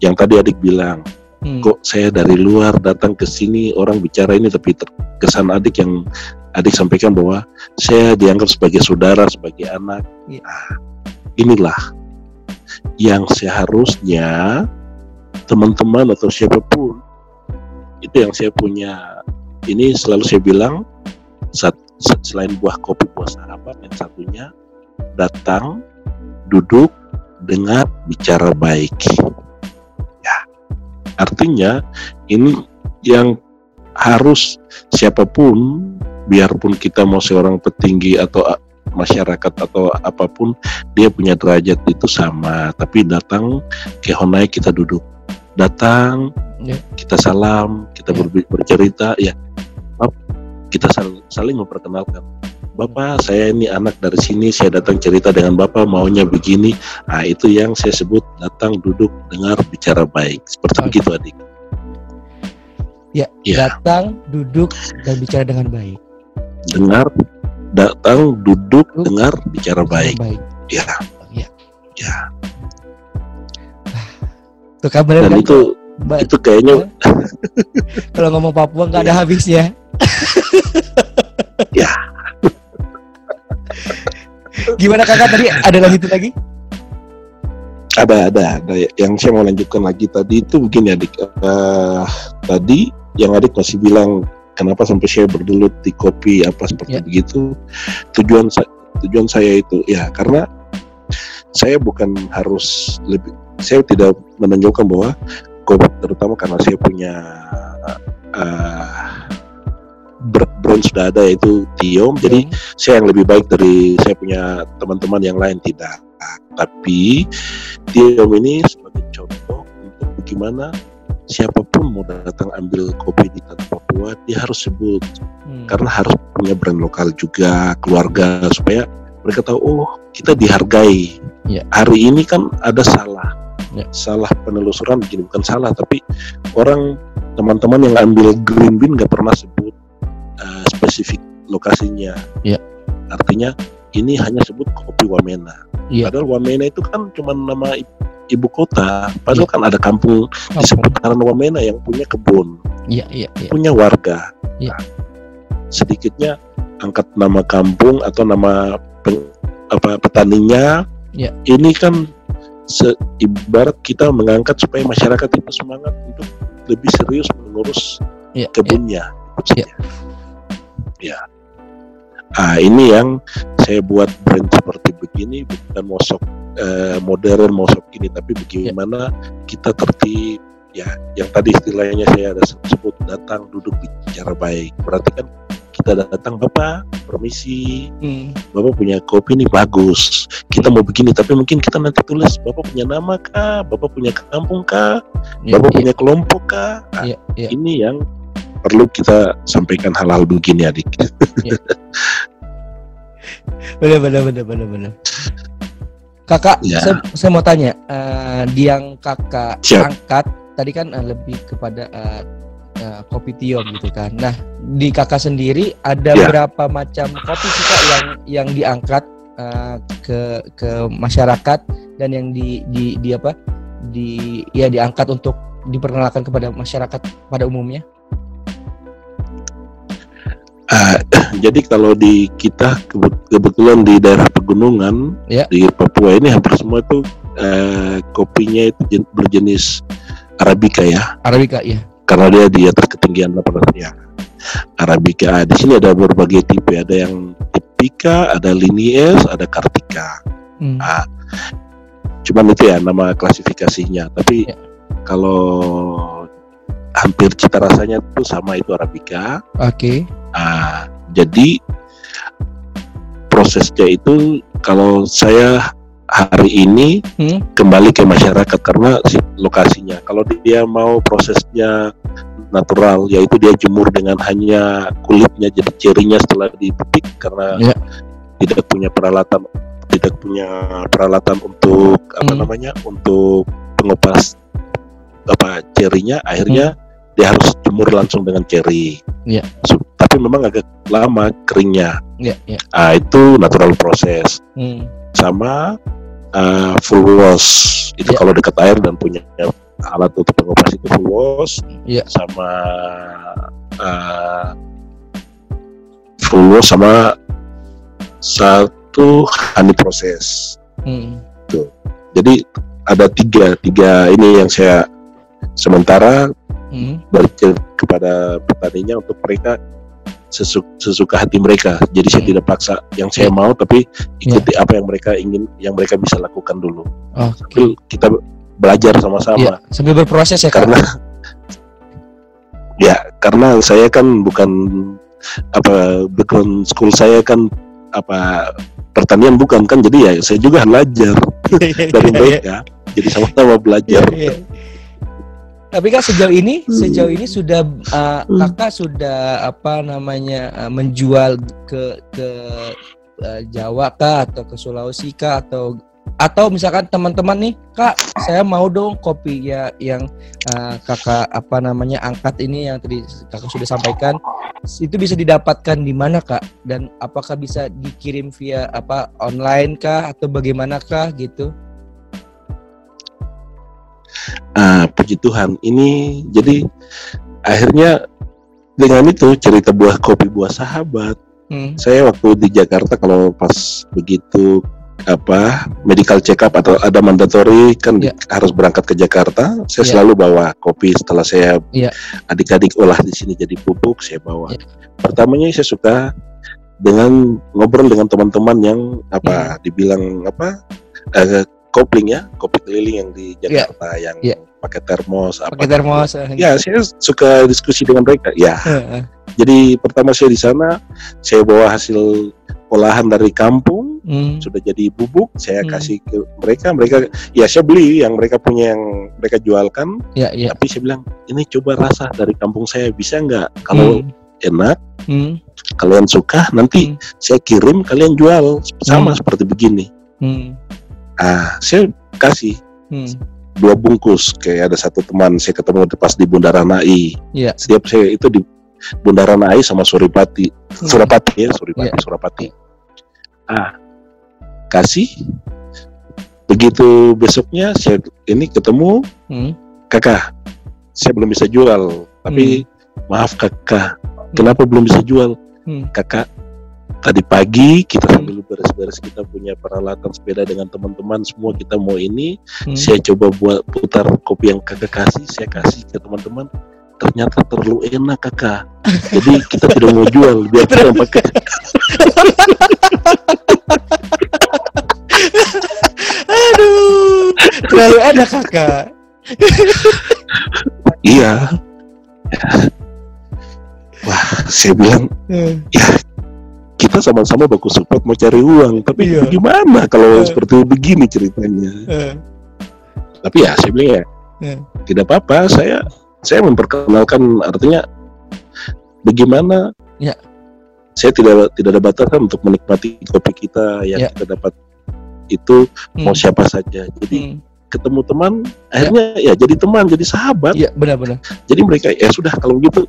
[SPEAKER 3] yang tadi adik bilang
[SPEAKER 2] Hmm.
[SPEAKER 3] kok saya dari luar datang ke sini orang bicara ini tapi terkesan adik yang adik sampaikan bahwa saya dianggap sebagai saudara sebagai anak
[SPEAKER 2] Iya.
[SPEAKER 3] Nah, inilah yang seharusnya teman-teman atau siapa pun itu yang saya punya ini selalu saya bilang selain buah kopi buah sahabat yang satunya datang duduk dengar bicara baik artinya ini yang harus siapa pun biarpun kita mau seorang petinggi atau masyarakat atau apa pun dia punya derajat itu sama tapi datang ke Honai kita duduk datang
[SPEAKER 2] Ya.
[SPEAKER 3] kita salam kita
[SPEAKER 2] Ya.
[SPEAKER 3] berbi- bercerita ya kita sal- saling memperkenalkan Bapak saya ini anak dari sini saya datang cerita dengan Bapak maunya begini nah itu yang saya sebut datang duduk dengar bicara baik seperti
[SPEAKER 2] Oke.
[SPEAKER 3] begitu adik
[SPEAKER 2] Ya,
[SPEAKER 3] Ya.
[SPEAKER 2] datang, duduk dan bicara dengan baik.
[SPEAKER 3] dengar datang duduk
[SPEAKER 2] Duduk.
[SPEAKER 3] dengar bicara baik
[SPEAKER 2] Baik.
[SPEAKER 3] ya
[SPEAKER 2] Ya.
[SPEAKER 3] ya
[SPEAKER 2] Tuh
[SPEAKER 3] dan
[SPEAKER 2] kan?
[SPEAKER 3] itu
[SPEAKER 2] Ba-
[SPEAKER 3] itu kayaknya
[SPEAKER 2] Kalau ngomong Papua nggak ada habisnya.
[SPEAKER 3] Ya.
[SPEAKER 2] Gimana kakak? Tadi ada lanjutin lagi?
[SPEAKER 3] ada ada. Ada. Yang saya mau lanjutkan lagi tadi itu begini adik Eh, tadi yang adik masih bilang kenapa sampai saya bergelut di kopi? Apa seperti
[SPEAKER 2] Ya.
[SPEAKER 3] begitu. Tujuan tujuan saya itu ya karena saya bukan harus lebih saya tidak menonjolkan bahwa kopi terutama karena saya punya eh, br- brand sudah ada yaitu Tiom jadi saya yang lebih baik dari saya punya teman-teman yang lain tidak. Tapi Tiom ini sebagai contoh untuk bagaimana siapa pun mau datang ambil kopi di tanah Papua dia harus sebut.
[SPEAKER 2] Hmm.
[SPEAKER 3] karena harus punya brand lokal juga keluarga supaya mereka tahu oh kita dihargai.
[SPEAKER 2] Ya.
[SPEAKER 3] hari ini kan ada salah.
[SPEAKER 2] Ya.
[SPEAKER 3] salah penelusuran begini bukan salah tapi orang teman-teman yang ambil green bean nggak pernah sebut uh, spesifik lokasinya
[SPEAKER 2] Ya.
[SPEAKER 3] artinya ini hanya sebut kopi Wamena
[SPEAKER 2] Iya.
[SPEAKER 3] padahal Wamena itu kan cuma nama ibu kota padahal
[SPEAKER 2] Ya.
[SPEAKER 3] kan ada kampung di
[SPEAKER 2] Kampung.
[SPEAKER 3] seputaran Wamena yang punya kebun
[SPEAKER 2] Iya, iya, iya.
[SPEAKER 3] punya warga. Nah, sedikitnya angkat nama kampung atau nama peng- apa petaninya.
[SPEAKER 2] Ya.
[SPEAKER 3] Ini kan se- ibarat kita mengangkat supaya masyarakat itu semangat untuk lebih serius mengurus
[SPEAKER 2] Ya,
[SPEAKER 3] kebunnya. itu
[SPEAKER 2] Ya.
[SPEAKER 3] Ya. Ah ini yang saya buat brand seperti begini bukan mosok eh, modern mosok ini tapi bagaimana kita tertib. Ya yang tadi istilahnya saya ada sebut datang duduk bicara baik. Berarti kan kita datang bapak permisi.
[SPEAKER 2] Hmm.
[SPEAKER 3] bapak punya kopi ini bagus. Kita mau begini tapi mungkin kita nanti tulis bapak punya nama kah? Bapak punya kampung kah?
[SPEAKER 2] Ya,
[SPEAKER 3] bapak
[SPEAKER 2] ya,
[SPEAKER 3] punya kelompok kah? Nah,
[SPEAKER 2] ya, ya.
[SPEAKER 3] ini yang perlu kita sampaikan hal-hal begini adik
[SPEAKER 2] Benar, benar, benar, benar, benar. Kakak,
[SPEAKER 3] Ya.
[SPEAKER 2] saya, saya mau tanya, di yang kakak
[SPEAKER 3] Siap.
[SPEAKER 2] angkat tadi kan eh, lebih kepada eh, kopi tiom gitu kan. Nah, di kakak sendiri ada
[SPEAKER 3] Ya.
[SPEAKER 2] berapa macam kopi sih kak yang yang diangkat eh, ke ke masyarakat dan yang di di di apa di ya diangkat untuk diperkenalkan kepada masyarakat pada umumnya?
[SPEAKER 3] Ah, jadi kalau di kita kebe- kebetulan di daerah pegunungan
[SPEAKER 2] Ya.
[SPEAKER 3] di Papua ini hampir semua itu eh, kopinya itu jen- berjenis Arabica ya
[SPEAKER 2] Arabica ya.
[SPEAKER 3] karena dia di atas ketinggian 800 ya Arabica di sini ada berbagai tipe ada yang tipika ada linies ada kartika
[SPEAKER 2] Hmm.
[SPEAKER 3] Ah, cuman itu ya nama klasifikasinya tapi
[SPEAKER 2] Ya.
[SPEAKER 3] kalau hampir cita rasanya itu sama itu Arabica
[SPEAKER 2] Oke.
[SPEAKER 3] Ah, jadi prosesnya itu kalau saya hari ini
[SPEAKER 2] Hmm.
[SPEAKER 3] kembali ke masyarakat karena si lokasinya. Kalau dia mau prosesnya natural, yaitu dia jemur dengan hanya kulitnya jadi cerinya setelah dipetik karena
[SPEAKER 2] Ya.
[SPEAKER 3] tidak punya peralatan tidak punya peralatan untuk apa
[SPEAKER 2] Hmm.
[SPEAKER 3] namanya untuk pengupas apa cerinya akhirnya dia harus jemur langsung dengan ceri. So, tapi memang agak lama keringnya.
[SPEAKER 2] Ya, ya.
[SPEAKER 3] Ah itu natural proses
[SPEAKER 2] Hmm.
[SPEAKER 3] sama uh, full wash itu
[SPEAKER 2] Ya.
[SPEAKER 3] kalau dekat air dan punya alat untuk pengupas itu full wash
[SPEAKER 2] Ya.
[SPEAKER 3] sama uh, full wash sama satu honey proses
[SPEAKER 2] Hmm.
[SPEAKER 3] jadi ada tiga tiga ini yang saya sementara
[SPEAKER 2] Hmm.
[SPEAKER 3] berikan kepada petaninya untuk mereka sesu- sesuka hati mereka. Jadi saya
[SPEAKER 2] Hmm.
[SPEAKER 3] tidak paksa yang saya
[SPEAKER 2] Ya.
[SPEAKER 3] mau, tapi ikuti apa yang mereka ingin, yang mereka bisa lakukan dulu.
[SPEAKER 2] Oke.
[SPEAKER 3] Sambil kita belajar
[SPEAKER 2] Iya,
[SPEAKER 3] sama-sama.
[SPEAKER 2] sambil berproses ya.
[SPEAKER 3] Karena ya karena saya kan bukan apa background school saya kan apa pertanian bukan kan jadi ya saya juga belajar dari mereka jadi sama-sama belajar
[SPEAKER 2] Iya, iya. Tapi kak sejauh ini,
[SPEAKER 3] Hmm.
[SPEAKER 2] sejauh ini sudah uh,
[SPEAKER 3] Hmm.
[SPEAKER 2] kakak sudah apa namanya uh, menjual ke ke uh, Jawa kah atau ke Sulawesi kah atau atau misalkan teman-teman nih kak saya mau dong kopi ya yang uh, kakak apa namanya angkat ini yang tadi kakak sudah sampaikan itu bisa didapatkan di mana kak dan apakah bisa dikirim via apa online kah atau bagaimanakah gitu
[SPEAKER 3] Ah, puji Tuhan ini jadi akhirnya dengan itu cerita buah kopi buah sahabat
[SPEAKER 2] Hmm.
[SPEAKER 3] saya waktu di Jakarta kalau pas begitu apa medical check up atau ada mandatory kan
[SPEAKER 2] Ya.
[SPEAKER 3] harus berangkat ke Jakarta saya
[SPEAKER 2] Ya.
[SPEAKER 3] selalu bawa kopi setelah saya
[SPEAKER 2] Ya.
[SPEAKER 3] adik-adik olah di sini jadi pupuk saya bawa
[SPEAKER 2] Ya.
[SPEAKER 3] pertamanya saya suka dengan ngobrol dengan teman-teman yang apa dibilang apa eh, kopling ya kopi keliling yang di
[SPEAKER 2] Ya.
[SPEAKER 3] Jakarta yang
[SPEAKER 2] Ya.
[SPEAKER 3] pakai termos apa
[SPEAKER 2] pakai termos eh,
[SPEAKER 3] ya saya suka diskusi dengan mereka ya jadi pertama saya di sana saya bawa hasil olahan dari kampung
[SPEAKER 2] Hmm.
[SPEAKER 3] sudah jadi bubuk saya
[SPEAKER 2] Hmm.
[SPEAKER 3] kasih ke mereka mereka ya saya beli yang mereka punya yang mereka jualkan
[SPEAKER 2] Ya, ya.
[SPEAKER 3] tapi saya bilang ini coba rasa dari kampung saya bisa nggak kalau
[SPEAKER 2] Hmm.
[SPEAKER 3] enak
[SPEAKER 2] Hmm.
[SPEAKER 3] kalian suka nanti
[SPEAKER 2] Hmm.
[SPEAKER 3] saya kirim kalian jual sama
[SPEAKER 2] Hmm.
[SPEAKER 3] seperti begini
[SPEAKER 2] Hmm.
[SPEAKER 3] Ah saya kasih
[SPEAKER 2] Hmm.
[SPEAKER 3] dua bungkus kayak ada satu teman saya ketemu di- pas di Bundaran AI
[SPEAKER 2] Iya.
[SPEAKER 3] setiap saya itu di Bundaran AI sama Suripati
[SPEAKER 2] Hmm.
[SPEAKER 3] Surapati ya Suripati
[SPEAKER 2] Iya.
[SPEAKER 3] Surapati ah kasih begitu besoknya saya ini ketemu
[SPEAKER 2] Hmm.
[SPEAKER 3] kakak saya belum bisa jual tapi maaf kakak kenapa belum bisa jual
[SPEAKER 2] Hmm.
[SPEAKER 3] kakak tadi pagi kita sambil beres-beres kita punya peralatan sepeda dengan teman-teman semua kita mau ini.
[SPEAKER 2] Hmm.
[SPEAKER 3] saya coba buat putar kopi yang kakak kasih saya kasih ke teman-teman. Ternyata terlalu enak kakak. Jadi kita tidak mau jual biar kita pakai.
[SPEAKER 2] Aduh, terlalu enak kakak.
[SPEAKER 3] iya. Wah saya bilang
[SPEAKER 2] Eh,
[SPEAKER 3] kita sama-sama baku support mau cari uang tapi
[SPEAKER 2] Iya.
[SPEAKER 3] gimana kalau
[SPEAKER 2] Eh.
[SPEAKER 3] seperti begini ceritanya
[SPEAKER 2] eh,
[SPEAKER 3] tapi ya saya bilang ya
[SPEAKER 2] eh.
[SPEAKER 3] tidak apa-apa saya saya memperkenalkan artinya bagaimana
[SPEAKER 2] Ya.
[SPEAKER 3] saya tidak tidak ada batasan untuk menikmati kopi kita yang
[SPEAKER 2] Ya.
[SPEAKER 3] kita dapat itu mau
[SPEAKER 2] Hmm.
[SPEAKER 3] siapa saja jadi
[SPEAKER 2] Hmm.
[SPEAKER 3] ketemu teman akhirnya ya jadi teman jadi sahabat
[SPEAKER 2] Iya, benar-benar.
[SPEAKER 3] jadi mereka ya sudah kalau gitu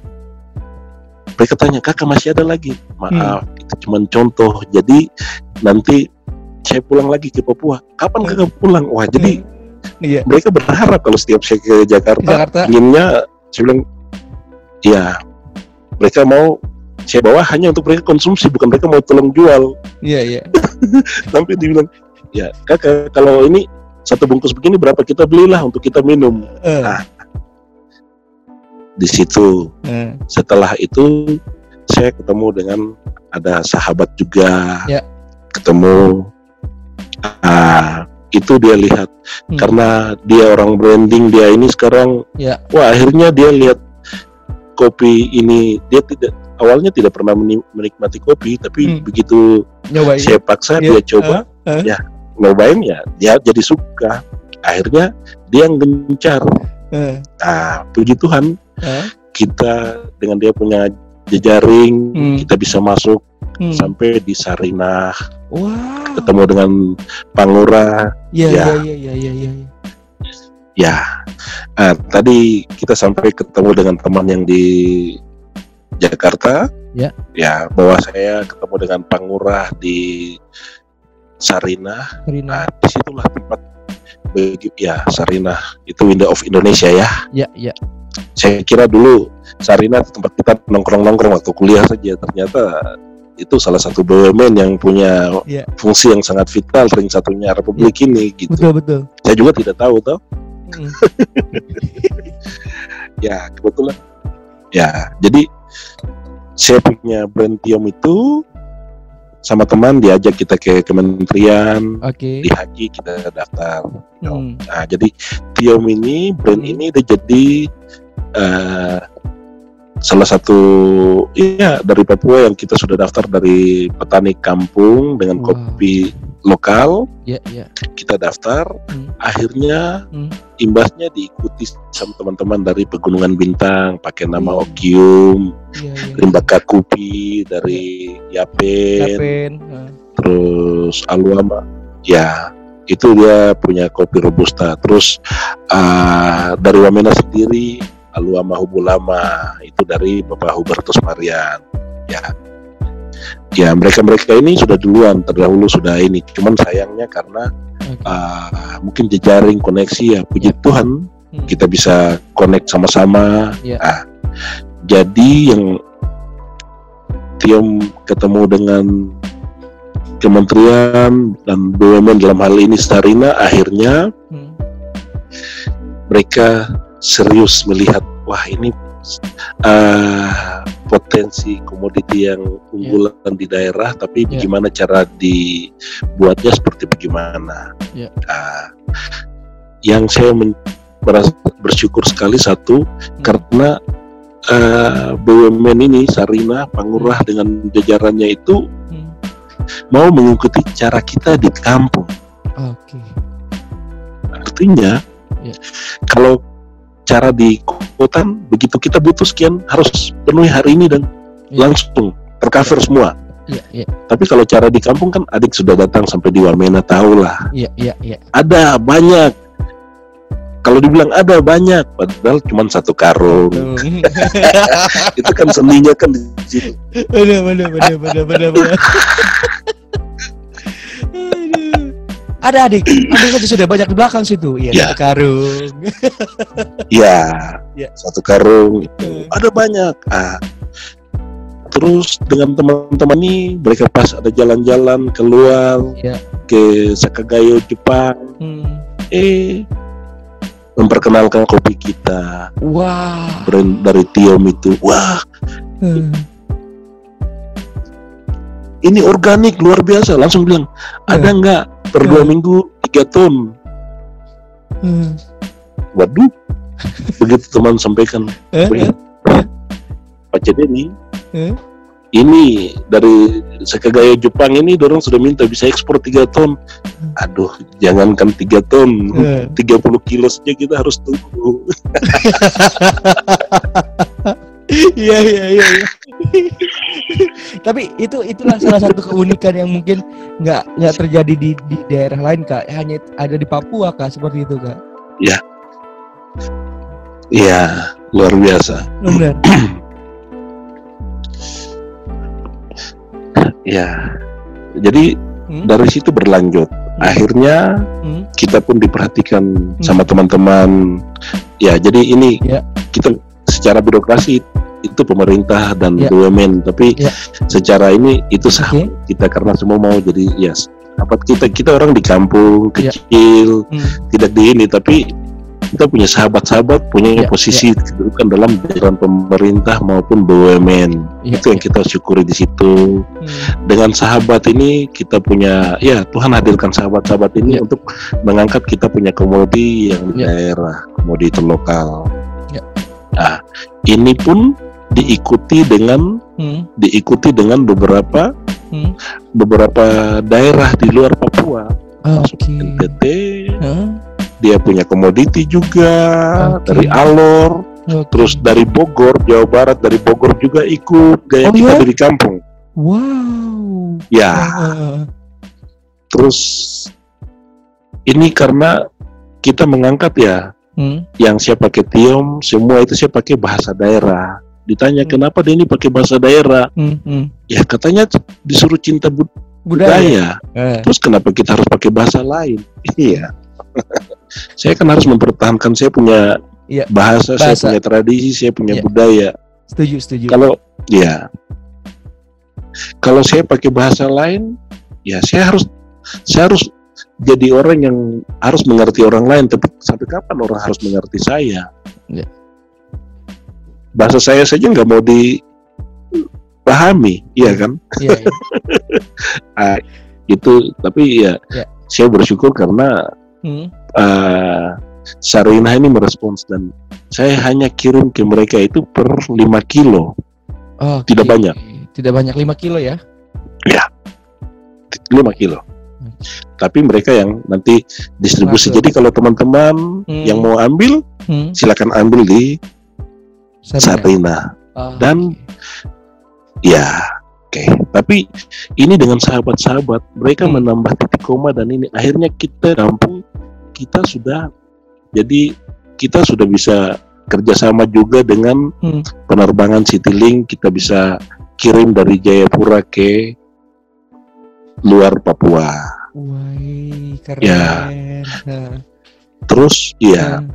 [SPEAKER 3] mereka tanya kakak masih ada lagi maaf itu cuma contoh jadi nanti saya pulang lagi ke Papua kapan
[SPEAKER 2] Hmm.
[SPEAKER 3] kakak pulang wah jadi
[SPEAKER 2] Iya,
[SPEAKER 3] mereka berharap kalau setiap saya ke Jakarta,
[SPEAKER 2] Jakarta.
[SPEAKER 3] inginnya saya bilang ya mereka mau saya bawa hanya untuk mereka konsumsi bukan mereka mau tolong jual
[SPEAKER 2] iya, iya.
[SPEAKER 3] sampai dibilang ya kakak kalau ini satu bungkus begini berapa kita belilah untuk kita minum
[SPEAKER 2] Eh,
[SPEAKER 3] Ah. Di situ
[SPEAKER 2] eh.
[SPEAKER 3] setelah itu saya ketemu dengan ada sahabat juga
[SPEAKER 2] Ya.
[SPEAKER 3] ketemu ah itu dia lihat
[SPEAKER 2] Hmm.
[SPEAKER 3] karena dia orang branding dia ini sekarang
[SPEAKER 2] Ya.
[SPEAKER 3] wah akhirnya dia lihat kopi ini dia tidak awalnya tidak pernah meni- menikmati kopi tapi
[SPEAKER 2] Hmm.
[SPEAKER 3] begitu
[SPEAKER 2] Nyobain.
[SPEAKER 3] saya paksa
[SPEAKER 2] Ya.
[SPEAKER 3] dia coba
[SPEAKER 2] Eh, eh.
[SPEAKER 3] ya nyobain ya dia jadi suka akhirnya dia gencar
[SPEAKER 2] Eh,
[SPEAKER 3] nah puji Tuhan
[SPEAKER 2] eh.
[SPEAKER 3] kita dengan dia punya jejaring
[SPEAKER 2] Hmm.
[SPEAKER 3] kita bisa masuk
[SPEAKER 2] Hmm.
[SPEAKER 3] sampai di Sarinah
[SPEAKER 2] Wow.
[SPEAKER 3] ketemu dengan Pangura
[SPEAKER 2] Iya,
[SPEAKER 3] Ya.
[SPEAKER 2] iya, iya, iya, iya, iya.
[SPEAKER 3] ya ah, tadi kita sampai ketemu dengan teman yang di Jakarta
[SPEAKER 2] Ya.
[SPEAKER 3] ya bahwa saya ketemu dengan Pangura di Sarinah
[SPEAKER 2] Rina.
[SPEAKER 3] nah di situlah tempat bagi ya Sarinah itu window of Indonesia ya
[SPEAKER 2] Ya, ya.
[SPEAKER 3] Saya kira dulu Sarinah tempat kita nongkrong-nongkrong waktu kuliah saja ternyata itu salah satu BUMN yang punya
[SPEAKER 2] Iya.
[SPEAKER 3] fungsi yang sangat vital ring satunya Republik ini gitu.
[SPEAKER 2] Betul, betul.
[SPEAKER 3] Saya juga tidak tahu toh.
[SPEAKER 2] Hmm.
[SPEAKER 3] Ya kebetulan. Ya jadi saya punya brand Tiom itu sama teman diajak kita ke kementerian
[SPEAKER 2] Oke.
[SPEAKER 3] di haji kita daftar.
[SPEAKER 2] Hmm.
[SPEAKER 3] Nah jadi Tiom ini brand
[SPEAKER 2] Hmm.
[SPEAKER 3] ini dia jadi eh, salah satu iya dari Papua yang kita sudah daftar dari petani kampung dengan
[SPEAKER 2] Wow.
[SPEAKER 3] kopi lokal
[SPEAKER 2] Ya, ya.
[SPEAKER 3] kita daftar
[SPEAKER 2] Hmm.
[SPEAKER 3] akhirnya
[SPEAKER 2] Hmm.
[SPEAKER 3] imbasnya diikuti sama teman-teman dari pegunungan bintang pakai nama
[SPEAKER 2] Hmm.
[SPEAKER 3] Okium
[SPEAKER 2] Iya, iya.
[SPEAKER 3] Rimbaka Kupi dari Yapen
[SPEAKER 2] Yapen. Eh.
[SPEAKER 3] terus Aluama ya itu dia punya kopi robusta terus ah, dari Wamena sendiri Aluama Hubulama itu dari Bapak Hubertus Marian ya ya mereka mereka ini sudah duluan terdahulu sudah ini cuman sayangnya karena
[SPEAKER 2] Oke.
[SPEAKER 3] ah, mungkin jejaring koneksi ya puji
[SPEAKER 2] Ya.
[SPEAKER 3] Tuhan
[SPEAKER 2] Hmm.
[SPEAKER 3] kita bisa connect sama-sama
[SPEAKER 2] Ya.
[SPEAKER 3] Ah, jadi yang Tiom ketemu dengan kementerian dan BUMN dalam hal ini Starina akhirnya
[SPEAKER 2] Hmm.
[SPEAKER 3] mereka serius melihat wah ini ah, potensi komoditi yang unggulan di daerah tapi
[SPEAKER 2] Ya.
[SPEAKER 3] bagaimana cara dibuatnya seperti bagaimana
[SPEAKER 2] Ya.
[SPEAKER 3] Ah, yang saya men- merasa bersyukur sekali satu
[SPEAKER 2] Hmm.
[SPEAKER 3] karena eh, BUMN ini Sarina Pangurah dengan jajarannya itu
[SPEAKER 2] Hmm.
[SPEAKER 3] mau mengikuti cara kita di kampung
[SPEAKER 2] Oke.
[SPEAKER 3] artinya
[SPEAKER 2] Ya.
[SPEAKER 3] kalau cara di kota begitu kita butuh sekian harus penuhi hari ini dan
[SPEAKER 2] Ya.
[SPEAKER 3] langsung tercover semua.
[SPEAKER 2] Iya, iya,
[SPEAKER 3] tapi kalau cara di kampung kan adik sudah datang sampai di Wamena tahu lah
[SPEAKER 2] iya, iya, iya.
[SPEAKER 3] ada banyak. Kalau dibilang ada banyak padahal cuma satu karung. Itu kan seninya kan di situ.
[SPEAKER 2] Bener bener bener Aduh. ada adik adik saja sudah banyak di belakang situ iya
[SPEAKER 3] Ya.
[SPEAKER 2] satu karung
[SPEAKER 3] ya
[SPEAKER 2] Ya.
[SPEAKER 3] satu karung itu
[SPEAKER 2] Hmm.
[SPEAKER 3] ada banyak ah terus dengan teman-teman ini mereka pas ada jalan-jalan keluar
[SPEAKER 2] Ya.
[SPEAKER 3] ke Sakagayo Jepang
[SPEAKER 2] Hmm.
[SPEAKER 3] eh memperkenalkan kopi kita
[SPEAKER 2] Wah.
[SPEAKER 3] brand dari Tiom itu wah
[SPEAKER 2] Hmm.
[SPEAKER 3] Ini organik luar biasa. Langsung bilang ada nggak per dua
[SPEAKER 2] Hmm.
[SPEAKER 3] minggu tiga ton?
[SPEAKER 2] Hmm.
[SPEAKER 3] waduh. Begitu teman sampaikan.
[SPEAKER 2] Eh,
[SPEAKER 3] "Weh, Pak Cedeni
[SPEAKER 2] eh.
[SPEAKER 3] ini dari Sakagayo Jepang ini dorong sudah minta bisa ekspor 3 ton. Aduh jangankan 3 ton.
[SPEAKER 2] Eh.
[SPEAKER 3] 30 kilo saja kita harus tunggu.
[SPEAKER 2] Iya iya iya. Tapi itu itulah salah satu keunikan yang mungkin nggak nggak terjadi di di daerah lain kak. Hanya ada di Papua kak seperti itu kak.
[SPEAKER 3] iya luar biasa
[SPEAKER 2] Benar.
[SPEAKER 3] ya jadi
[SPEAKER 2] Hmm.
[SPEAKER 3] dari situ berlanjut akhirnya
[SPEAKER 2] Hmm.
[SPEAKER 3] kita pun diperhatikan sama teman-teman ya jadi ini
[SPEAKER 2] Ya.
[SPEAKER 3] kita secara birokrasi itu pemerintah dan
[SPEAKER 2] Ya.
[SPEAKER 3] BUMN tapi
[SPEAKER 2] Ya.
[SPEAKER 3] secara ini itu sah
[SPEAKER 2] Oke.
[SPEAKER 3] kita karena semua mau jadi ya apa kita kita orang di kampung
[SPEAKER 2] Ya.
[SPEAKER 3] kecil
[SPEAKER 2] Hmm.
[SPEAKER 3] tidak di ini tapi kita punya sahabat-sahabat punya
[SPEAKER 2] Ya,
[SPEAKER 3] posisi kedudukan dalam jajaran pemerintah maupun BUMN
[SPEAKER 2] Ya,
[SPEAKER 3] itu yang kita syukuri di situ
[SPEAKER 2] Hmm.
[SPEAKER 3] dengan sahabat ini kita punya ya Tuhan hadirkan sahabat-sahabat ini
[SPEAKER 2] Ya.
[SPEAKER 3] untuk mengangkat kita punya komodi yang di
[SPEAKER 2] Ya.
[SPEAKER 3] daerah komodi terlokal
[SPEAKER 2] Ya.
[SPEAKER 3] nah ini pun diikuti dengan
[SPEAKER 2] Hmm.
[SPEAKER 3] diikuti dengan beberapa
[SPEAKER 2] Hmm.
[SPEAKER 3] beberapa daerah di luar Papua masuk
[SPEAKER 2] Oke.
[SPEAKER 3] NTT
[SPEAKER 2] Hah?
[SPEAKER 3] dia punya komoditi juga
[SPEAKER 2] Oke.
[SPEAKER 3] dari Alor
[SPEAKER 2] Oke.
[SPEAKER 3] terus dari Bogor Jawa Barat dari Bogor juga ikut gaya
[SPEAKER 2] Oh,
[SPEAKER 3] kita
[SPEAKER 2] ya?
[SPEAKER 3] di kampung
[SPEAKER 2] Wow.
[SPEAKER 3] ya
[SPEAKER 2] Ah,
[SPEAKER 3] terus ini karena kita mengangkat ya
[SPEAKER 2] hmm.
[SPEAKER 3] yang saya pakai tiom semua itu saya pakai bahasa daerah ditanya
[SPEAKER 2] Hmm.
[SPEAKER 3] kenapa dia ini pakai bahasa daerah
[SPEAKER 2] Hmm. Hmm.
[SPEAKER 3] ya katanya disuruh cinta bud-
[SPEAKER 2] Budaya.
[SPEAKER 3] budaya
[SPEAKER 2] Eh.
[SPEAKER 3] terus kenapa kita harus pakai bahasa lain iya saya kan harus mempertahankan saya punya
[SPEAKER 2] Iya.
[SPEAKER 3] bahasa, saya
[SPEAKER 2] Bahasa.
[SPEAKER 3] punya tradisi saya punya
[SPEAKER 2] Iya.
[SPEAKER 3] budaya
[SPEAKER 2] Setuju setuju.
[SPEAKER 3] kalau ya kalau saya pakai bahasa lain ya saya harus saya harus jadi orang yang harus mengerti orang lain tapi sampai kapan orang harus mengerti saya
[SPEAKER 2] Ya.
[SPEAKER 3] Bahasa saya saja nggak mau dipahami iya kan
[SPEAKER 2] Iya. iya.
[SPEAKER 3] Ah, itu tapi ya,
[SPEAKER 2] Ya.
[SPEAKER 3] saya bersyukur karena
[SPEAKER 2] Hmm.
[SPEAKER 3] uh, Sarina ini merespons dan saya hanya kirim ke mereka itu per 5 kilo
[SPEAKER 2] Oke.
[SPEAKER 3] Tidak banyak.
[SPEAKER 2] Tidak banyak 5 kilo ya.
[SPEAKER 3] 5 kilo tapi mereka yang nanti distribusi
[SPEAKER 2] Masuk.
[SPEAKER 3] jadi kalau teman-teman
[SPEAKER 2] Hmm.
[SPEAKER 3] yang mau ambil
[SPEAKER 2] Hmm.
[SPEAKER 3] silakan ambil di
[SPEAKER 2] Sarina Oh,
[SPEAKER 3] Dan-
[SPEAKER 2] oke.
[SPEAKER 3] ya oke tapi ini dengan sahabat-sahabat mereka
[SPEAKER 2] Hmm.
[SPEAKER 3] menambah titik koma dan ini akhirnya kita kampung kita sudah jadi kita sudah bisa kerjasama juga dengan
[SPEAKER 2] Hmm.
[SPEAKER 3] penerbangan Citylink kita bisa kirim dari Jayapura ke luar Papua
[SPEAKER 2] Wih, keren.
[SPEAKER 3] Ya.
[SPEAKER 2] Nah,
[SPEAKER 3] terus ya
[SPEAKER 2] nah,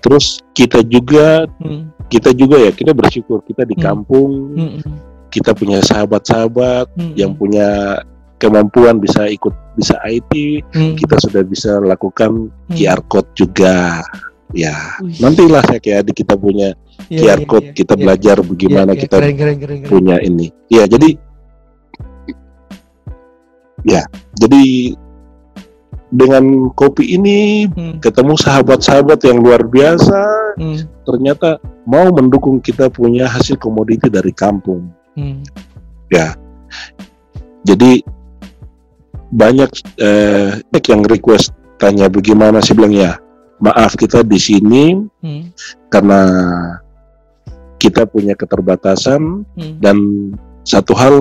[SPEAKER 3] terus kita juga
[SPEAKER 2] hmm,
[SPEAKER 3] kita juga ya kita bersyukur. Kita di
[SPEAKER 2] Hmm.
[SPEAKER 3] kampung
[SPEAKER 2] hmm, hmm,
[SPEAKER 3] kita punya sahabat-sahabat
[SPEAKER 2] hmm,
[SPEAKER 3] yang punya kemampuan bisa ikut bisa IT
[SPEAKER 2] hmm,
[SPEAKER 3] kita sudah bisa lakukan
[SPEAKER 2] hmm.
[SPEAKER 3] QR code juga. Ya
[SPEAKER 2] Wih,
[SPEAKER 3] nantilah saya kayak adik kita punya
[SPEAKER 2] iya,
[SPEAKER 3] QR
[SPEAKER 2] iya,
[SPEAKER 3] code
[SPEAKER 2] iya,
[SPEAKER 3] kita
[SPEAKER 2] iya,
[SPEAKER 3] belajar bagaimana
[SPEAKER 2] iya,
[SPEAKER 3] kita
[SPEAKER 2] keren, keren, keren, keren.
[SPEAKER 3] punya ini. Ya jadi ya jadi dengan kopi ini
[SPEAKER 2] Hmm,
[SPEAKER 3] ketemu sahabat-sahabat yang luar biasa.
[SPEAKER 2] Hmm,
[SPEAKER 3] ternyata mau mendukung kita punya hasil komoditi dari kampung.
[SPEAKER 2] Hmm.
[SPEAKER 3] jadi banyak eh, yang request tanya bagaimana saya bilang ya maaf kita di sini
[SPEAKER 2] Hmm,
[SPEAKER 3] karena kita punya keterbatasan
[SPEAKER 2] hmm,
[SPEAKER 3] dan satu hal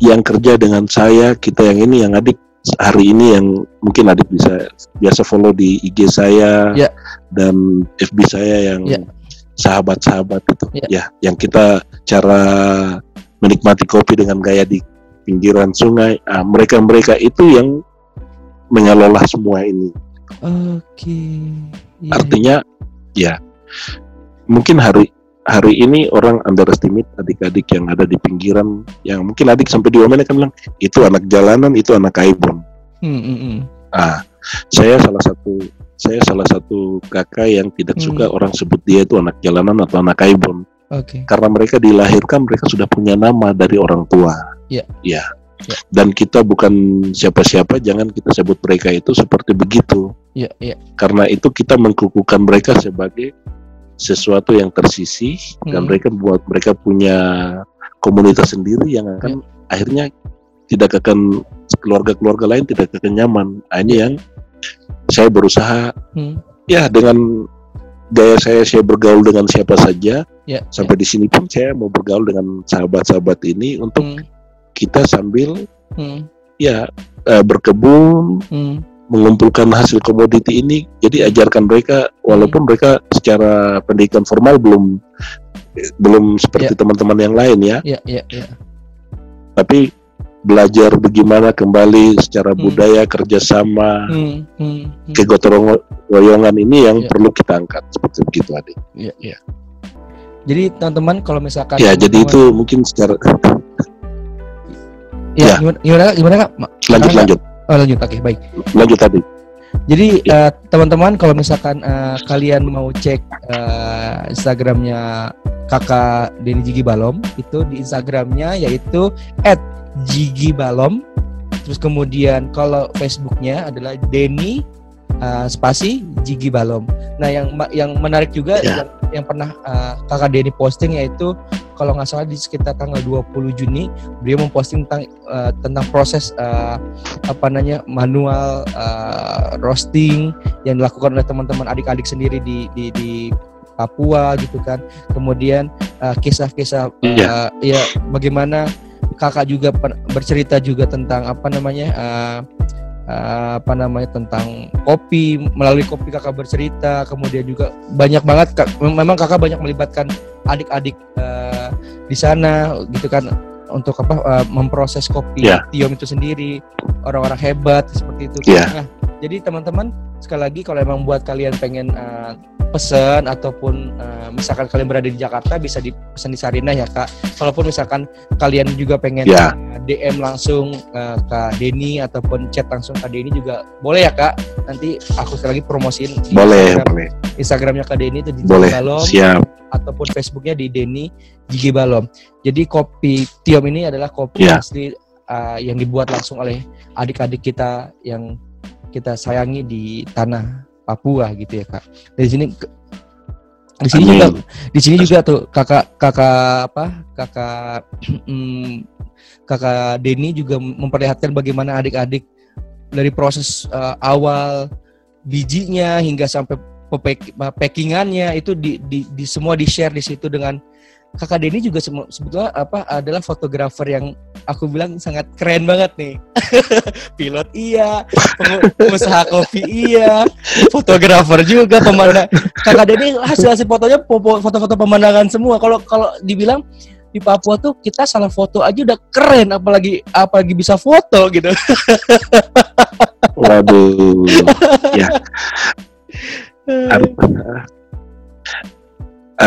[SPEAKER 3] yang kerja dengan saya kita yang ini yang adik hari ini yang mungkin adik bisa biasa follow di IG saya
[SPEAKER 2] Ya.
[SPEAKER 3] dan FB saya yang
[SPEAKER 2] Ya.
[SPEAKER 3] sahabat-sahabat itu
[SPEAKER 2] Ya.
[SPEAKER 3] ya yang kita cara menikmati kopi dengan gaya di pinggiran sungai ah, mereka-mereka itu yang mengelola semua ini
[SPEAKER 2] Oke. Iya,
[SPEAKER 3] artinya ya mungkin hari hari ini orang underestimate adik-adik yang ada di pinggiran yang mungkin adik sampai di Wamena kan bilang itu anak jalanan itu anak kaibon
[SPEAKER 2] Hmm, hmm, hmm.
[SPEAKER 3] ah saya salah satu saya salah satu kakak yang tidak
[SPEAKER 2] Hmm.
[SPEAKER 3] suka orang sebut dia itu anak jalanan atau anak kaibon
[SPEAKER 2] Oke.
[SPEAKER 3] karena mereka dilahirkan mereka sudah punya nama dari orang tua. Ya.
[SPEAKER 2] Iya.
[SPEAKER 3] Dan kita bukan siapa-siapa, jangan kita sebut mereka itu seperti begitu.
[SPEAKER 2] Iya, iya.
[SPEAKER 3] Karena itu kita mengkukuhkan mereka sebagai sesuatu yang tersisih dan
[SPEAKER 2] Hmm.
[SPEAKER 3] mereka buat mereka punya komunitas sendiri yang akan akhirnya tidak akan keluarga-keluarga lain tidak akan nyaman. Nah, ini yang saya berusaha
[SPEAKER 2] Hmm.
[SPEAKER 3] ya dengan gaya saya saya bergaul dengan siapa saja
[SPEAKER 2] Ya.
[SPEAKER 3] sampai di sini pun saya mau bergaul dengan sahabat-sahabat ini untuk
[SPEAKER 2] Hmm.
[SPEAKER 3] kita sambil
[SPEAKER 2] Hmm.
[SPEAKER 3] ya eh, berkebun
[SPEAKER 2] Hmm.
[SPEAKER 3] Mengumpulkan hasil komoditi ini jadi ajarkan mereka walaupun mereka secara pendidikan formal belum belum seperti teman-teman yang lain ya
[SPEAKER 2] Iya, iya, iya.
[SPEAKER 3] tapi belajar bagaimana kembali secara
[SPEAKER 2] Hmm.
[SPEAKER 3] budaya kerjasama
[SPEAKER 2] Hmm. Hmm. hmm.
[SPEAKER 3] kegotong royongan ini yang
[SPEAKER 2] Ya.
[SPEAKER 3] perlu kita angkat seperti begitu adik
[SPEAKER 2] Iya, iya. Jadi teman-teman kalau misalkan
[SPEAKER 3] ya jadi itu mungkin secara
[SPEAKER 2] ya,
[SPEAKER 3] ya.
[SPEAKER 2] gimana gimana gimana Kak?
[SPEAKER 3] Lanjut
[SPEAKER 2] Karena-
[SPEAKER 3] lanjut
[SPEAKER 2] Oh, lanjut. Oke, baik.
[SPEAKER 3] lanjut tadi
[SPEAKER 2] Jadi
[SPEAKER 3] Ya.
[SPEAKER 2] eh, teman-teman kalau misalkan eh, kalian mau cek eh, Instagramnya kakak Denny Jigi Balom itu di Instagramnya yaitu @jigibalom. Terus kemudian kalau Facebooknya adalah Denny eh, spasi Jigi Balom. Nah yang yang menarik juga
[SPEAKER 3] Ya.
[SPEAKER 2] yang, yang pernah eh, kakak Denny posting yaitu kalau nggak salah di sekitar tanggal 20 Juni beliau memposting tentang eh, tentang proses eh, apa namanya manual uh, roasting yang dilakukan oleh teman-teman adik-adik sendiri di di, di Papua gitu kan. Kemudian uh, kisah-kisah uh,
[SPEAKER 3] Iya.
[SPEAKER 2] ya bagaimana kakak juga bercerita juga tentang apa namanya uh, uh, apa namanya tentang kopi melalui kopi kakak bercerita kemudian juga banyak banget Kak- memang kakak banyak melibatkan adik-adik uh, di sana gitu kan untuk apa uh, memproses kopi
[SPEAKER 3] Ya.
[SPEAKER 2] tiom itu sendiri orang-orang hebat seperti itu.
[SPEAKER 3] Ya.
[SPEAKER 2] Nah, jadi teman-teman sekali lagi kalau emang buat kalian pengen uh, pesan ataupun uh, misalkan kalian berada di Jakarta bisa dipesan di Sarinah ya kak. Kalaupun misalkan kalian juga pengen
[SPEAKER 3] Ya.
[SPEAKER 2] uh, DM langsung uh, ke Denny ataupun chat langsung ke Denny juga boleh ya kak. Nanti aku sekali lagi promosiin
[SPEAKER 3] boleh
[SPEAKER 2] Instagram-
[SPEAKER 3] boleh
[SPEAKER 2] Instagramnya Kak Denny itu di
[SPEAKER 3] boleh
[SPEAKER 2] Balom
[SPEAKER 3] siap
[SPEAKER 2] ataupun Facebooknya di Denny Gigi Balom. Jadi kopi Tiom ini adalah kopi
[SPEAKER 3] Ya.
[SPEAKER 2] asli uh, yang dibuat langsung oleh adik-adik kita yang kita sayangi di tanah Papua gitu ya kak. Dari sini di sini
[SPEAKER 3] Amin.
[SPEAKER 2] juga di sini juga tuh kakak kakak apa kakak hmm, kakak Denny juga memperlihatkan bagaimana adik-adik dari proses uh, awal bijinya hingga sampai pepek- packingannya itu di, di, di semua di share di situ dengan kakak Denny juga sebetulnya apa adalah fotografer yang aku bilang sangat keren banget nih. Pilot iya pengu- pengusaha kopi iya fotografer juga pemandang kakak Denny hasil hasil fotonya foto-foto pemandangan semua. Kalau kalau dibilang di Papua tuh kita salah foto aja udah keren apalagi apalagi bisa foto gitu.
[SPEAKER 3] Waduh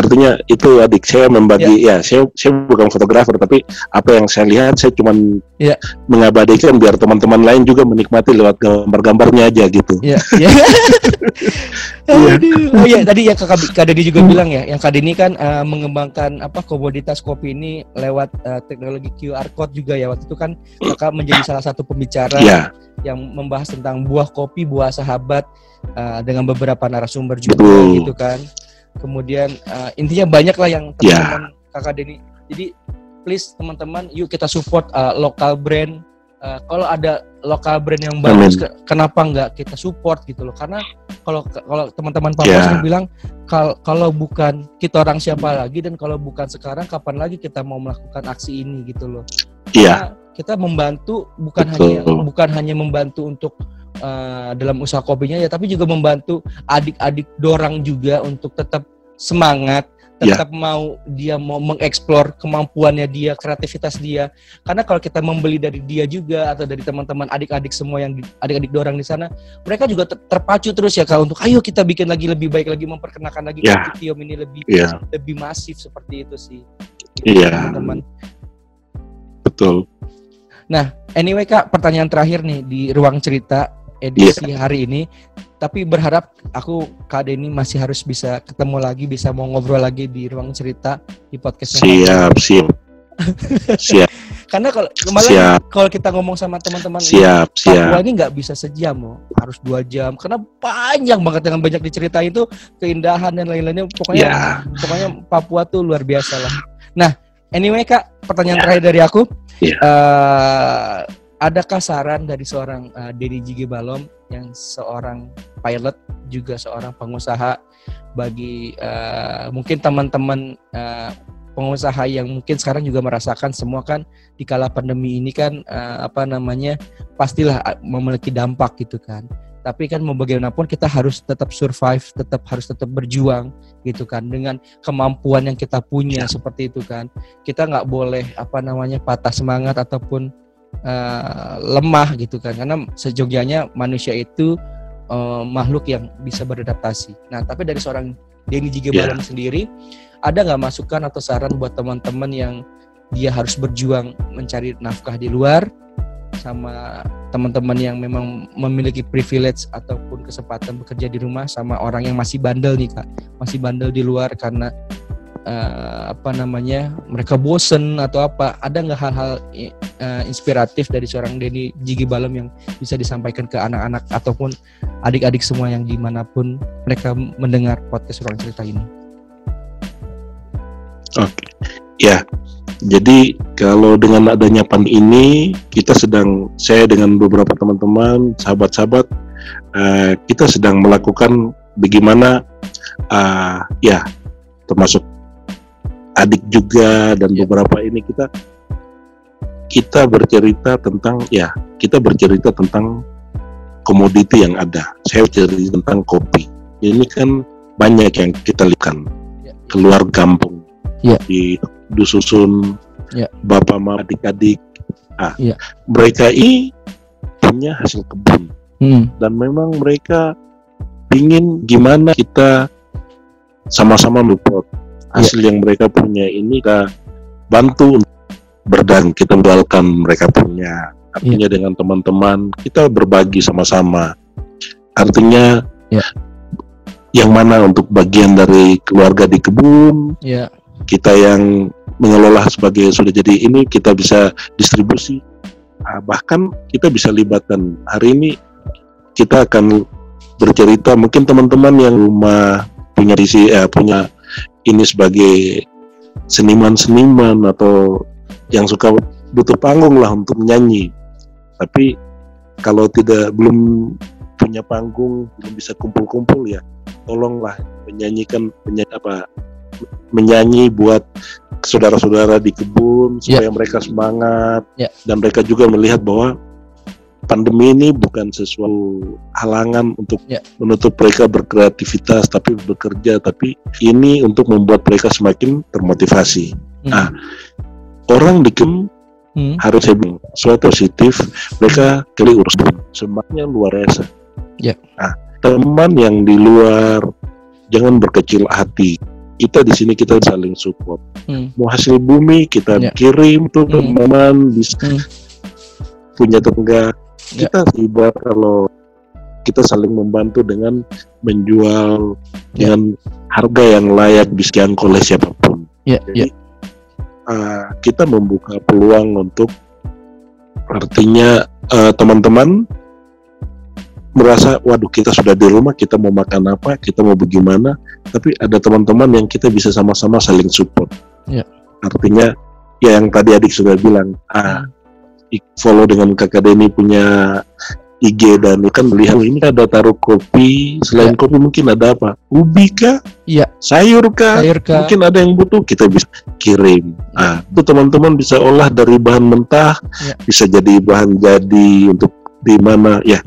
[SPEAKER 3] artinya itu adik saya membagi ya, saya saya bukan fotografer tapi apa yang saya lihat saya cuman
[SPEAKER 2] Ya.
[SPEAKER 3] mengabadikan biar teman-teman lain juga menikmati lewat gambar-gambarnya aja gitu.
[SPEAKER 2] Ya. Ya. Aduh. oh ya tadi yang kakak Kak Denny juga bilang ya yang Kak Denny kan eh, mengembangkan apa komoditas kopi ini lewat eh, teknologi QR code juga ya. Waktu itu kan kakak menjadi salah satu pembicara
[SPEAKER 3] ya.
[SPEAKER 2] yang membahas tentang buah kopi buah sahabat eh, dengan beberapa narasumber juga
[SPEAKER 3] Betul.
[SPEAKER 2] gitu kan kemudian eh, intinya banyak lah yang
[SPEAKER 3] Ya.
[SPEAKER 2] teman-teman kakak Denny. Jadi please teman-teman yuk kita support eh, lokal brand. Eh, kalau ada lokal brand yang bagus ke- kenapa nggak kita support gitu loh? Karena kalau kalau teman-teman Papua
[SPEAKER 3] Ya.
[SPEAKER 2] sering bilang kal- kalau bukan kita orang siapa lagi dan kalau bukan sekarang kapan lagi kita mau melakukan aksi ini? gitu loh.
[SPEAKER 3] Iya
[SPEAKER 2] Karena kita membantu bukan
[SPEAKER 3] Betul.
[SPEAKER 2] hanya bukan hanya membantu untuk uh, dalam usaha kopinya ya tapi juga membantu adik-adik dorang juga untuk tetap semangat tetap mau dia mau mengeksplor kemampuannya dia, kreativitas dia. Karena kalau kita membeli dari dia juga atau dari teman-teman adik-adik semua yang di- adik-adik dorang di sana, mereka juga ter- terpacu terus ya kak untuk ayo kita bikin lagi lebih baik lagi memperkenalkan lagi
[SPEAKER 3] Ya.
[SPEAKER 2] Tiom ini lebih
[SPEAKER 3] Iya,
[SPEAKER 2] lebih masif seperti itu sih.
[SPEAKER 3] Iya.
[SPEAKER 2] Teman-teman.
[SPEAKER 3] betul.
[SPEAKER 2] Anyway kak, pertanyaan terakhir nih di ruang cerita edisi
[SPEAKER 3] Iya.
[SPEAKER 2] hari ini. Tapi berharap aku Kak Denny masih harus bisa ketemu lagi, bisa mau ngobrol lagi di ruang cerita di podcast.
[SPEAKER 3] Siap, siap. siap,
[SPEAKER 2] Karena kalau malah
[SPEAKER 3] siap,
[SPEAKER 2] kalau kita ngomong sama teman-teman
[SPEAKER 3] siap,
[SPEAKER 2] Papua
[SPEAKER 3] siap.
[SPEAKER 2] ini nggak bisa sejam loh, harus dua jam. Karena panjang banget yang banyak diceritain itu keindahan dan lain-lainnya. Pokoknya
[SPEAKER 3] Ya,
[SPEAKER 2] pokoknya Papua tuh luar biasa lah. Nah, anyway kak, pertanyaan
[SPEAKER 3] Ya.
[SPEAKER 2] terakhir dari aku,
[SPEAKER 3] Ya.
[SPEAKER 2] Eh, adakah saran dari seorang uh, Denny Jigi Balom yang seorang pilot juga seorang pengusaha bagi eh, mungkin teman-teman eh, pengusaha yang mungkin sekarang juga merasakan semua kan di kala pandemi ini kan eh, apa namanya pastilah eh, memiliki dampak gitu kan. Tapi kan mau bagaimanapun kita harus tetap survive, tetap harus tetap berjuang gitu kan dengan kemampuan yang kita punya seperti itu kan. Kita nggak boleh apa namanya patah semangat ataupun eh, lemah gitu kan karena sejogjanya manusia itu eh, makhluk yang bisa beradaptasi. Nah, tapi dari seorang Denny Jige
[SPEAKER 3] Ya.
[SPEAKER 2] Balon sendiri ada nggak masukan atau saran buat teman-teman yang dia harus berjuang mencari nafkah di luar sama teman-teman yang memang memiliki privilege ataupun kesempatan bekerja di rumah sama orang yang masih bandel nih kak masih bandel di luar karena eh, apa namanya mereka bosen atau apa ada nggak hal-hal eh, inspiratif dari seorang Denny Jigi Balem yang bisa disampaikan ke anak-anak ataupun adik-adik semua yang di mana pun mereka mendengar podcast ruang cerita ini
[SPEAKER 3] Oke. Ya. Jadi kalau dengan adanya pan ini kita sedang saya dengan beberapa teman-teman, sahabat-sahabat eh, kita sedang melakukan bagaimana eh, ya termasuk adik juga dan
[SPEAKER 2] Ya.
[SPEAKER 3] beberapa ini kita kita bercerita tentang ya kita bercerita tentang komoditi yang ada. Saya cerita tentang kopi. Ini kan banyak yang kita lihat
[SPEAKER 2] Ya.
[SPEAKER 3] keluar kampung
[SPEAKER 2] Ya.
[SPEAKER 3] di dusun
[SPEAKER 2] Ya.
[SPEAKER 3] bapak mama adik-adik ah
[SPEAKER 2] Ya.
[SPEAKER 3] mereka ini punya hasil kebun
[SPEAKER 2] hmm.
[SPEAKER 3] dan memang mereka ingin gimana kita sama-sama support
[SPEAKER 2] Ya.
[SPEAKER 3] hasil yang mereka punya ini kita bantu berdagang kita jualkan mereka punya artinya
[SPEAKER 2] Ya.
[SPEAKER 3] dengan teman-teman kita berbagi sama-sama artinya
[SPEAKER 2] Ya.
[SPEAKER 3] yang mana untuk bagian dari keluarga di kebun
[SPEAKER 2] ya
[SPEAKER 3] kita yang mengelola sebagai sudah jadi ini kita bisa distribusi Ah, bahkan kita bisa libatkan hari ini kita akan bercerita mungkin teman-teman yang rumah punya isi eh, punya ini sebagai seniman-seniman atau yang suka butuh panggung lah untuk menyanyi tapi kalau tidak belum punya panggung belum bisa kumpul-kumpul ya tolonglah menyanyikan menyanyi apa menyanyi buat saudara-saudara di kebun
[SPEAKER 2] Ya.
[SPEAKER 3] supaya mereka semangat
[SPEAKER 2] Ya.
[SPEAKER 3] dan mereka juga melihat bahwa pandemi ini bukan sesuatu halangan untuk
[SPEAKER 2] Ya.
[SPEAKER 3] menutup mereka berkreativitas tapi bekerja tapi ini untuk membuat mereka semakin termotivasi.
[SPEAKER 2] Hmm.
[SPEAKER 3] Ah. Orang di kebun
[SPEAKER 2] Hmm.
[SPEAKER 3] harus bilang suatu positif mereka kali urus semangatnya luar biasa.
[SPEAKER 2] Ya.
[SPEAKER 3] Nah, teman yang di luar jangan berkecil hati. Kita di sini kita saling support.
[SPEAKER 2] Hmm.
[SPEAKER 3] Mau hasil bumi kita
[SPEAKER 2] Ya.
[SPEAKER 3] kirim tuh
[SPEAKER 2] Hmm.
[SPEAKER 3] teman bisa
[SPEAKER 2] Hmm.
[SPEAKER 3] punya tetangga.
[SPEAKER 2] Ya.
[SPEAKER 3] Kita ibarat kalau kita saling membantu dengan menjual
[SPEAKER 2] Ya.
[SPEAKER 3] dengan harga yang layak bisa dijangkau oleh siapa pun.
[SPEAKER 2] ya
[SPEAKER 3] Jadi
[SPEAKER 2] ya
[SPEAKER 3] uh, kita membuka peluang untuk artinya uh, teman-teman merasa waduh kita sudah di rumah kita mau makan apa kita mau bagaimana tapi ada teman-teman yang kita bisa sama-sama saling support
[SPEAKER 2] Ya.
[SPEAKER 3] artinya ya yang tadi adik sudah bilang ah follow dengan kakak Denny punya IG dan kan melihat "Oh, ini ada taruh kopi selain kopi mungkin ada apa ubi kah
[SPEAKER 2] Iya.
[SPEAKER 3] sayur kah
[SPEAKER 2] Sayur kah?
[SPEAKER 3] mungkin ada yang butuh kita bisa kirim nah itu teman-teman bisa olah dari bahan mentah
[SPEAKER 2] Ya.
[SPEAKER 3] bisa jadi bahan jadi untuk di mana ya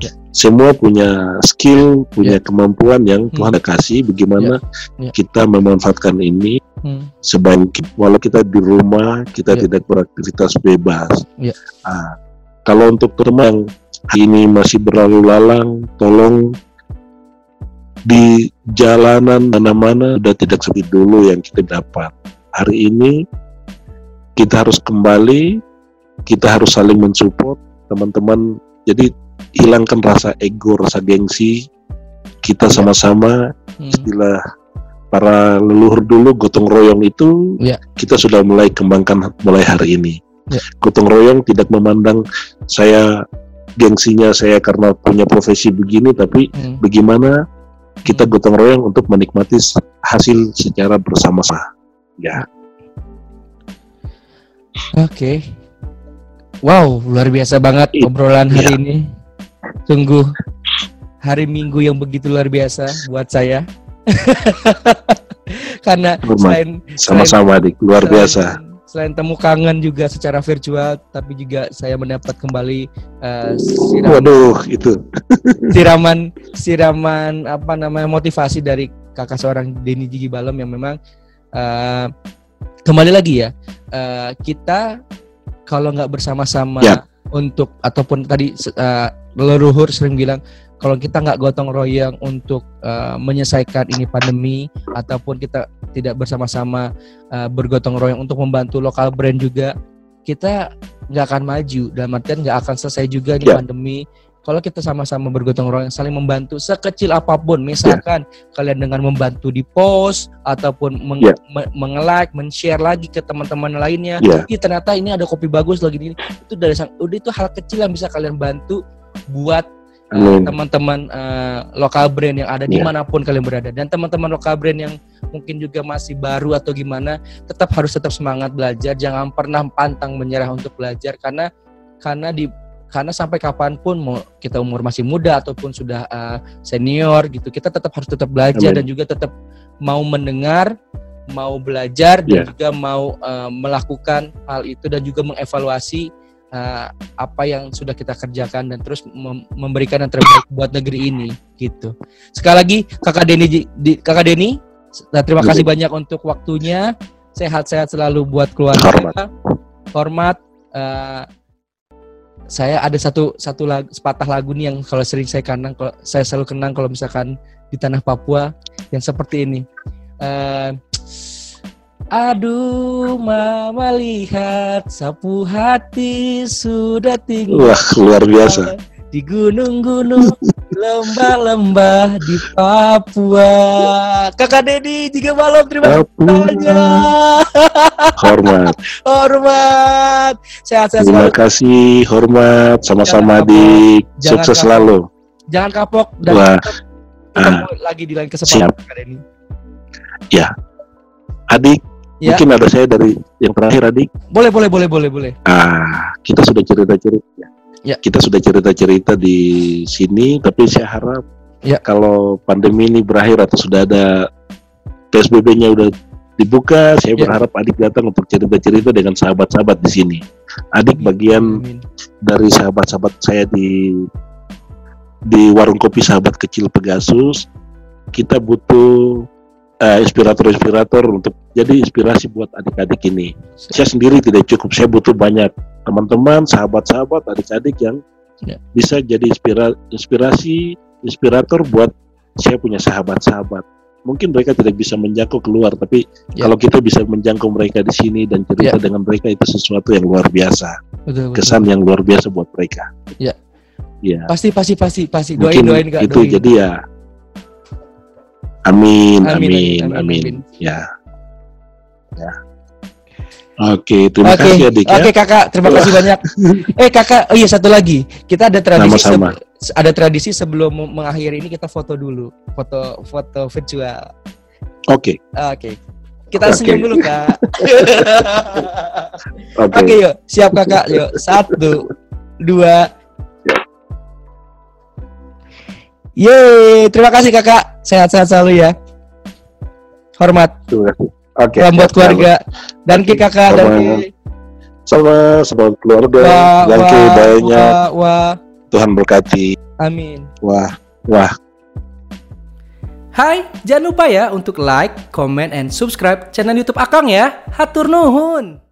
[SPEAKER 2] Ya.
[SPEAKER 3] semua punya skill, punya kemampuan yang
[SPEAKER 2] Hmm.
[SPEAKER 3] Tuhan ada kasih. Bagaimana
[SPEAKER 2] Ya.
[SPEAKER 3] kita memanfaatkan ini
[SPEAKER 2] Hmm.
[SPEAKER 3] sebaik walau kita di rumah kita
[SPEAKER 2] Ya.
[SPEAKER 3] tidak beraktivitas bebas.
[SPEAKER 2] Ya.
[SPEAKER 3] Ah, kalau untuk teman ini masih berlalu lalang, tolong di jalanan mana-mana sudah tidak seperti dulu yang kita dapat. Hari ini kita harus kembali, kita harus saling mensupport teman-teman. Jadi hilangkan rasa ego, rasa gengsi. Kita sama-sama
[SPEAKER 2] Hmm.
[SPEAKER 3] istilah para leluhur dulu gotong royong itu
[SPEAKER 2] Ya.
[SPEAKER 3] kita sudah mulai kembangkan mulai hari ini.
[SPEAKER 2] Ya.
[SPEAKER 3] Gotong royong tidak memandang saya gengsinya saya karena punya profesi begini, tapi
[SPEAKER 2] Hmm.
[SPEAKER 3] bagaimana kita gotong royong untuk menikmati hasil secara bersama-sama. Ya,
[SPEAKER 2] Oke. Wow, luar biasa banget
[SPEAKER 3] Iya.
[SPEAKER 2] obrolan hari
[SPEAKER 3] Iya.
[SPEAKER 2] ini. Tunggu hari Minggu yang begitu luar biasa buat saya. Karena
[SPEAKER 3] Hormat.
[SPEAKER 2] selain
[SPEAKER 3] sama-sama adik, luar
[SPEAKER 2] selain-
[SPEAKER 3] biasa.
[SPEAKER 2] Selain temu kangen juga secara virtual, tapi juga saya mendapat kembali eh, siraman,
[SPEAKER 3] Waduh, itu
[SPEAKER 2] siraman, siraman apa namanya motivasi dari kakak seorang Denny Jigi Balem yang memang eh, kembali lagi ya eh, kita kalau nggak bersama-sama
[SPEAKER 3] Ya.
[SPEAKER 2] untuk ataupun tadi eh, leluhur sering bilang kalau kita nggak gotong royong untuk eh, menyelesaikan ini pandemi ataupun kita tidak bersama-sama eh, bergotong royong untuk membantu lokal brand juga kita nggak akan maju dalam artian nggak akan selesai juga nih
[SPEAKER 3] Ya.
[SPEAKER 2] pandemi kalau kita sama-sama bergotong royong saling membantu sekecil apa pun misalkan kalian dengan membantu di post ataupun meng,
[SPEAKER 3] Ya.
[SPEAKER 2] me- menge-like men-share lagi ke teman-teman lainnya
[SPEAKER 3] ya,
[SPEAKER 2] Ih ternyata ini ada kopi bagus lagi ini itu dari sang udah itu hal kecil yang bisa kalian bantu buat uh. Teman-teman uh, lokal brand yang ada
[SPEAKER 3] Iya.
[SPEAKER 2] di mana pun kalian berada dan teman-teman lokal brand yang mungkin juga masih baru atau gimana tetap harus tetap semangat belajar jangan pernah pantang menyerah untuk belajar karena karena di karena sampai kapan pun mau kita umur masih muda ataupun sudah uh, senior gitu kita tetap harus tetap belajar
[SPEAKER 3] Amin.
[SPEAKER 2] dan juga tetap mau mendengar mau belajar dan
[SPEAKER 3] Iya.
[SPEAKER 2] juga mau uh, melakukan hal itu dan juga mengevaluasi uh, apa yang sudah kita kerjakan dan terus mem- memberikan yang terbaik buat negeri ini gitu. Sekali lagi Kakak Deni di, Kakak Deni nah, terima
[SPEAKER 3] Iya.
[SPEAKER 2] kasih banyak untuk waktunya. Sehat-sehat selalu buat keluarga.
[SPEAKER 3] Hormat.
[SPEAKER 2] Hormat. uh, saya ada satu satu lagu sepatah lagu nih yang kalau sering saya kenang kalau saya selalu kenang kalau misalkan di tanah Papua yang seperti ini. Eh, Aduh, mama lihat sapu hati sudah tinggal
[SPEAKER 3] wah luar biasa.
[SPEAKER 2] di gunung-gunung, lembah-lembah di Papua. Kakak Dedi juga malam terima kasih.
[SPEAKER 3] Hormat.
[SPEAKER 2] Hormat. Sehat-sehat
[SPEAKER 3] Terima
[SPEAKER 2] selalu.
[SPEAKER 3] kasih, hormat, sama-sama.
[SPEAKER 2] Jangan
[SPEAKER 3] Sukses
[SPEAKER 2] kapok.
[SPEAKER 3] selalu.
[SPEAKER 2] Jangan kapok dan
[SPEAKER 3] Wah,
[SPEAKER 2] tetap
[SPEAKER 3] ah,
[SPEAKER 2] lagi di lain kesempatan Kakak Dedi.
[SPEAKER 3] adik,
[SPEAKER 2] Ya.
[SPEAKER 3] mungkin ada saya dari yang terakhir adik.
[SPEAKER 2] Boleh, boleh, boleh, boleh, boleh.
[SPEAKER 3] Ah, kita sudah cerita-cerita.
[SPEAKER 2] Ya.
[SPEAKER 3] Kita sudah cerita-cerita di sini, tapi saya harap
[SPEAKER 2] Ya.
[SPEAKER 3] kalau pandemi ini berakhir atau sudah ada PSBB-nya udah dibuka, saya
[SPEAKER 2] Ya.
[SPEAKER 3] berharap adik datang untuk cerita-cerita dengan sahabat-sahabat di sini. Adik
[SPEAKER 2] Amin,
[SPEAKER 3] bagian
[SPEAKER 2] amin.
[SPEAKER 3] dari sahabat-sahabat saya di di warung kopi sahabat kecil Pegasus kita butuh eh, inspirator-inspirator untuk jadi inspirasi buat adik-adik ini. Saya sendiri tidak cukup, saya butuh banyak teman-teman, sahabat-sahabat, adik-adik yang
[SPEAKER 2] Ya.
[SPEAKER 3] bisa jadi inspira- inspirasi, inspirator buat saya punya sahabat-sahabat. Mungkin mereka tidak bisa menjangkau keluar, tapi
[SPEAKER 2] Ya.
[SPEAKER 3] kalau kita bisa menjangkau mereka di sini dan cerita
[SPEAKER 2] Ya.
[SPEAKER 3] dengan mereka itu sesuatu yang luar biasa
[SPEAKER 2] Betul, betul.
[SPEAKER 3] kesan yang luar biasa buat mereka.
[SPEAKER 2] Ya.
[SPEAKER 3] Ya.
[SPEAKER 2] Pasti, pasti, pasti, pasti. Doain,
[SPEAKER 3] Mungkin
[SPEAKER 2] doain, Kak.
[SPEAKER 3] itu
[SPEAKER 2] doain.
[SPEAKER 3] jadi ya. Amin,
[SPEAKER 2] Amin,
[SPEAKER 3] amin,
[SPEAKER 2] amin,
[SPEAKER 3] amin.
[SPEAKER 2] amin.
[SPEAKER 3] Ya. Ya. Oke, terima
[SPEAKER 2] Oke,
[SPEAKER 3] kasih adik
[SPEAKER 2] oke
[SPEAKER 3] ya.
[SPEAKER 2] kakak, terima kasih banyak. Eh kakak, oh iya satu lagi, kita ada tradisi
[SPEAKER 3] Sama-sama.
[SPEAKER 2] sebe- ada tradisi sebelum mengakhiri ini kita foto dulu, foto foto virtual.
[SPEAKER 3] Oke,
[SPEAKER 2] Oke, kita
[SPEAKER 3] Oke.
[SPEAKER 2] senyum dulu kak.
[SPEAKER 3] oke.
[SPEAKER 2] Oke yuk, siap kakak, yuk satu, dua. Yeay, terima kasih kakak, sehat-sehat selalu ya. Hormat,
[SPEAKER 3] Terima kasih. Oke.
[SPEAKER 2] salam buat keluarga. Dan ki kakak, dan
[SPEAKER 3] Sama.
[SPEAKER 2] ki.
[SPEAKER 3] Sama sama keluarga. Yang
[SPEAKER 2] wah,
[SPEAKER 3] banyak.
[SPEAKER 2] wah, wah.
[SPEAKER 3] Tuhan berkati.
[SPEAKER 4] Amin.
[SPEAKER 3] Wah, wah.
[SPEAKER 2] Hai, jangan lupa ya untuk like, comment, and subscribe channel YouTube Akang ya. Hatur nuhun.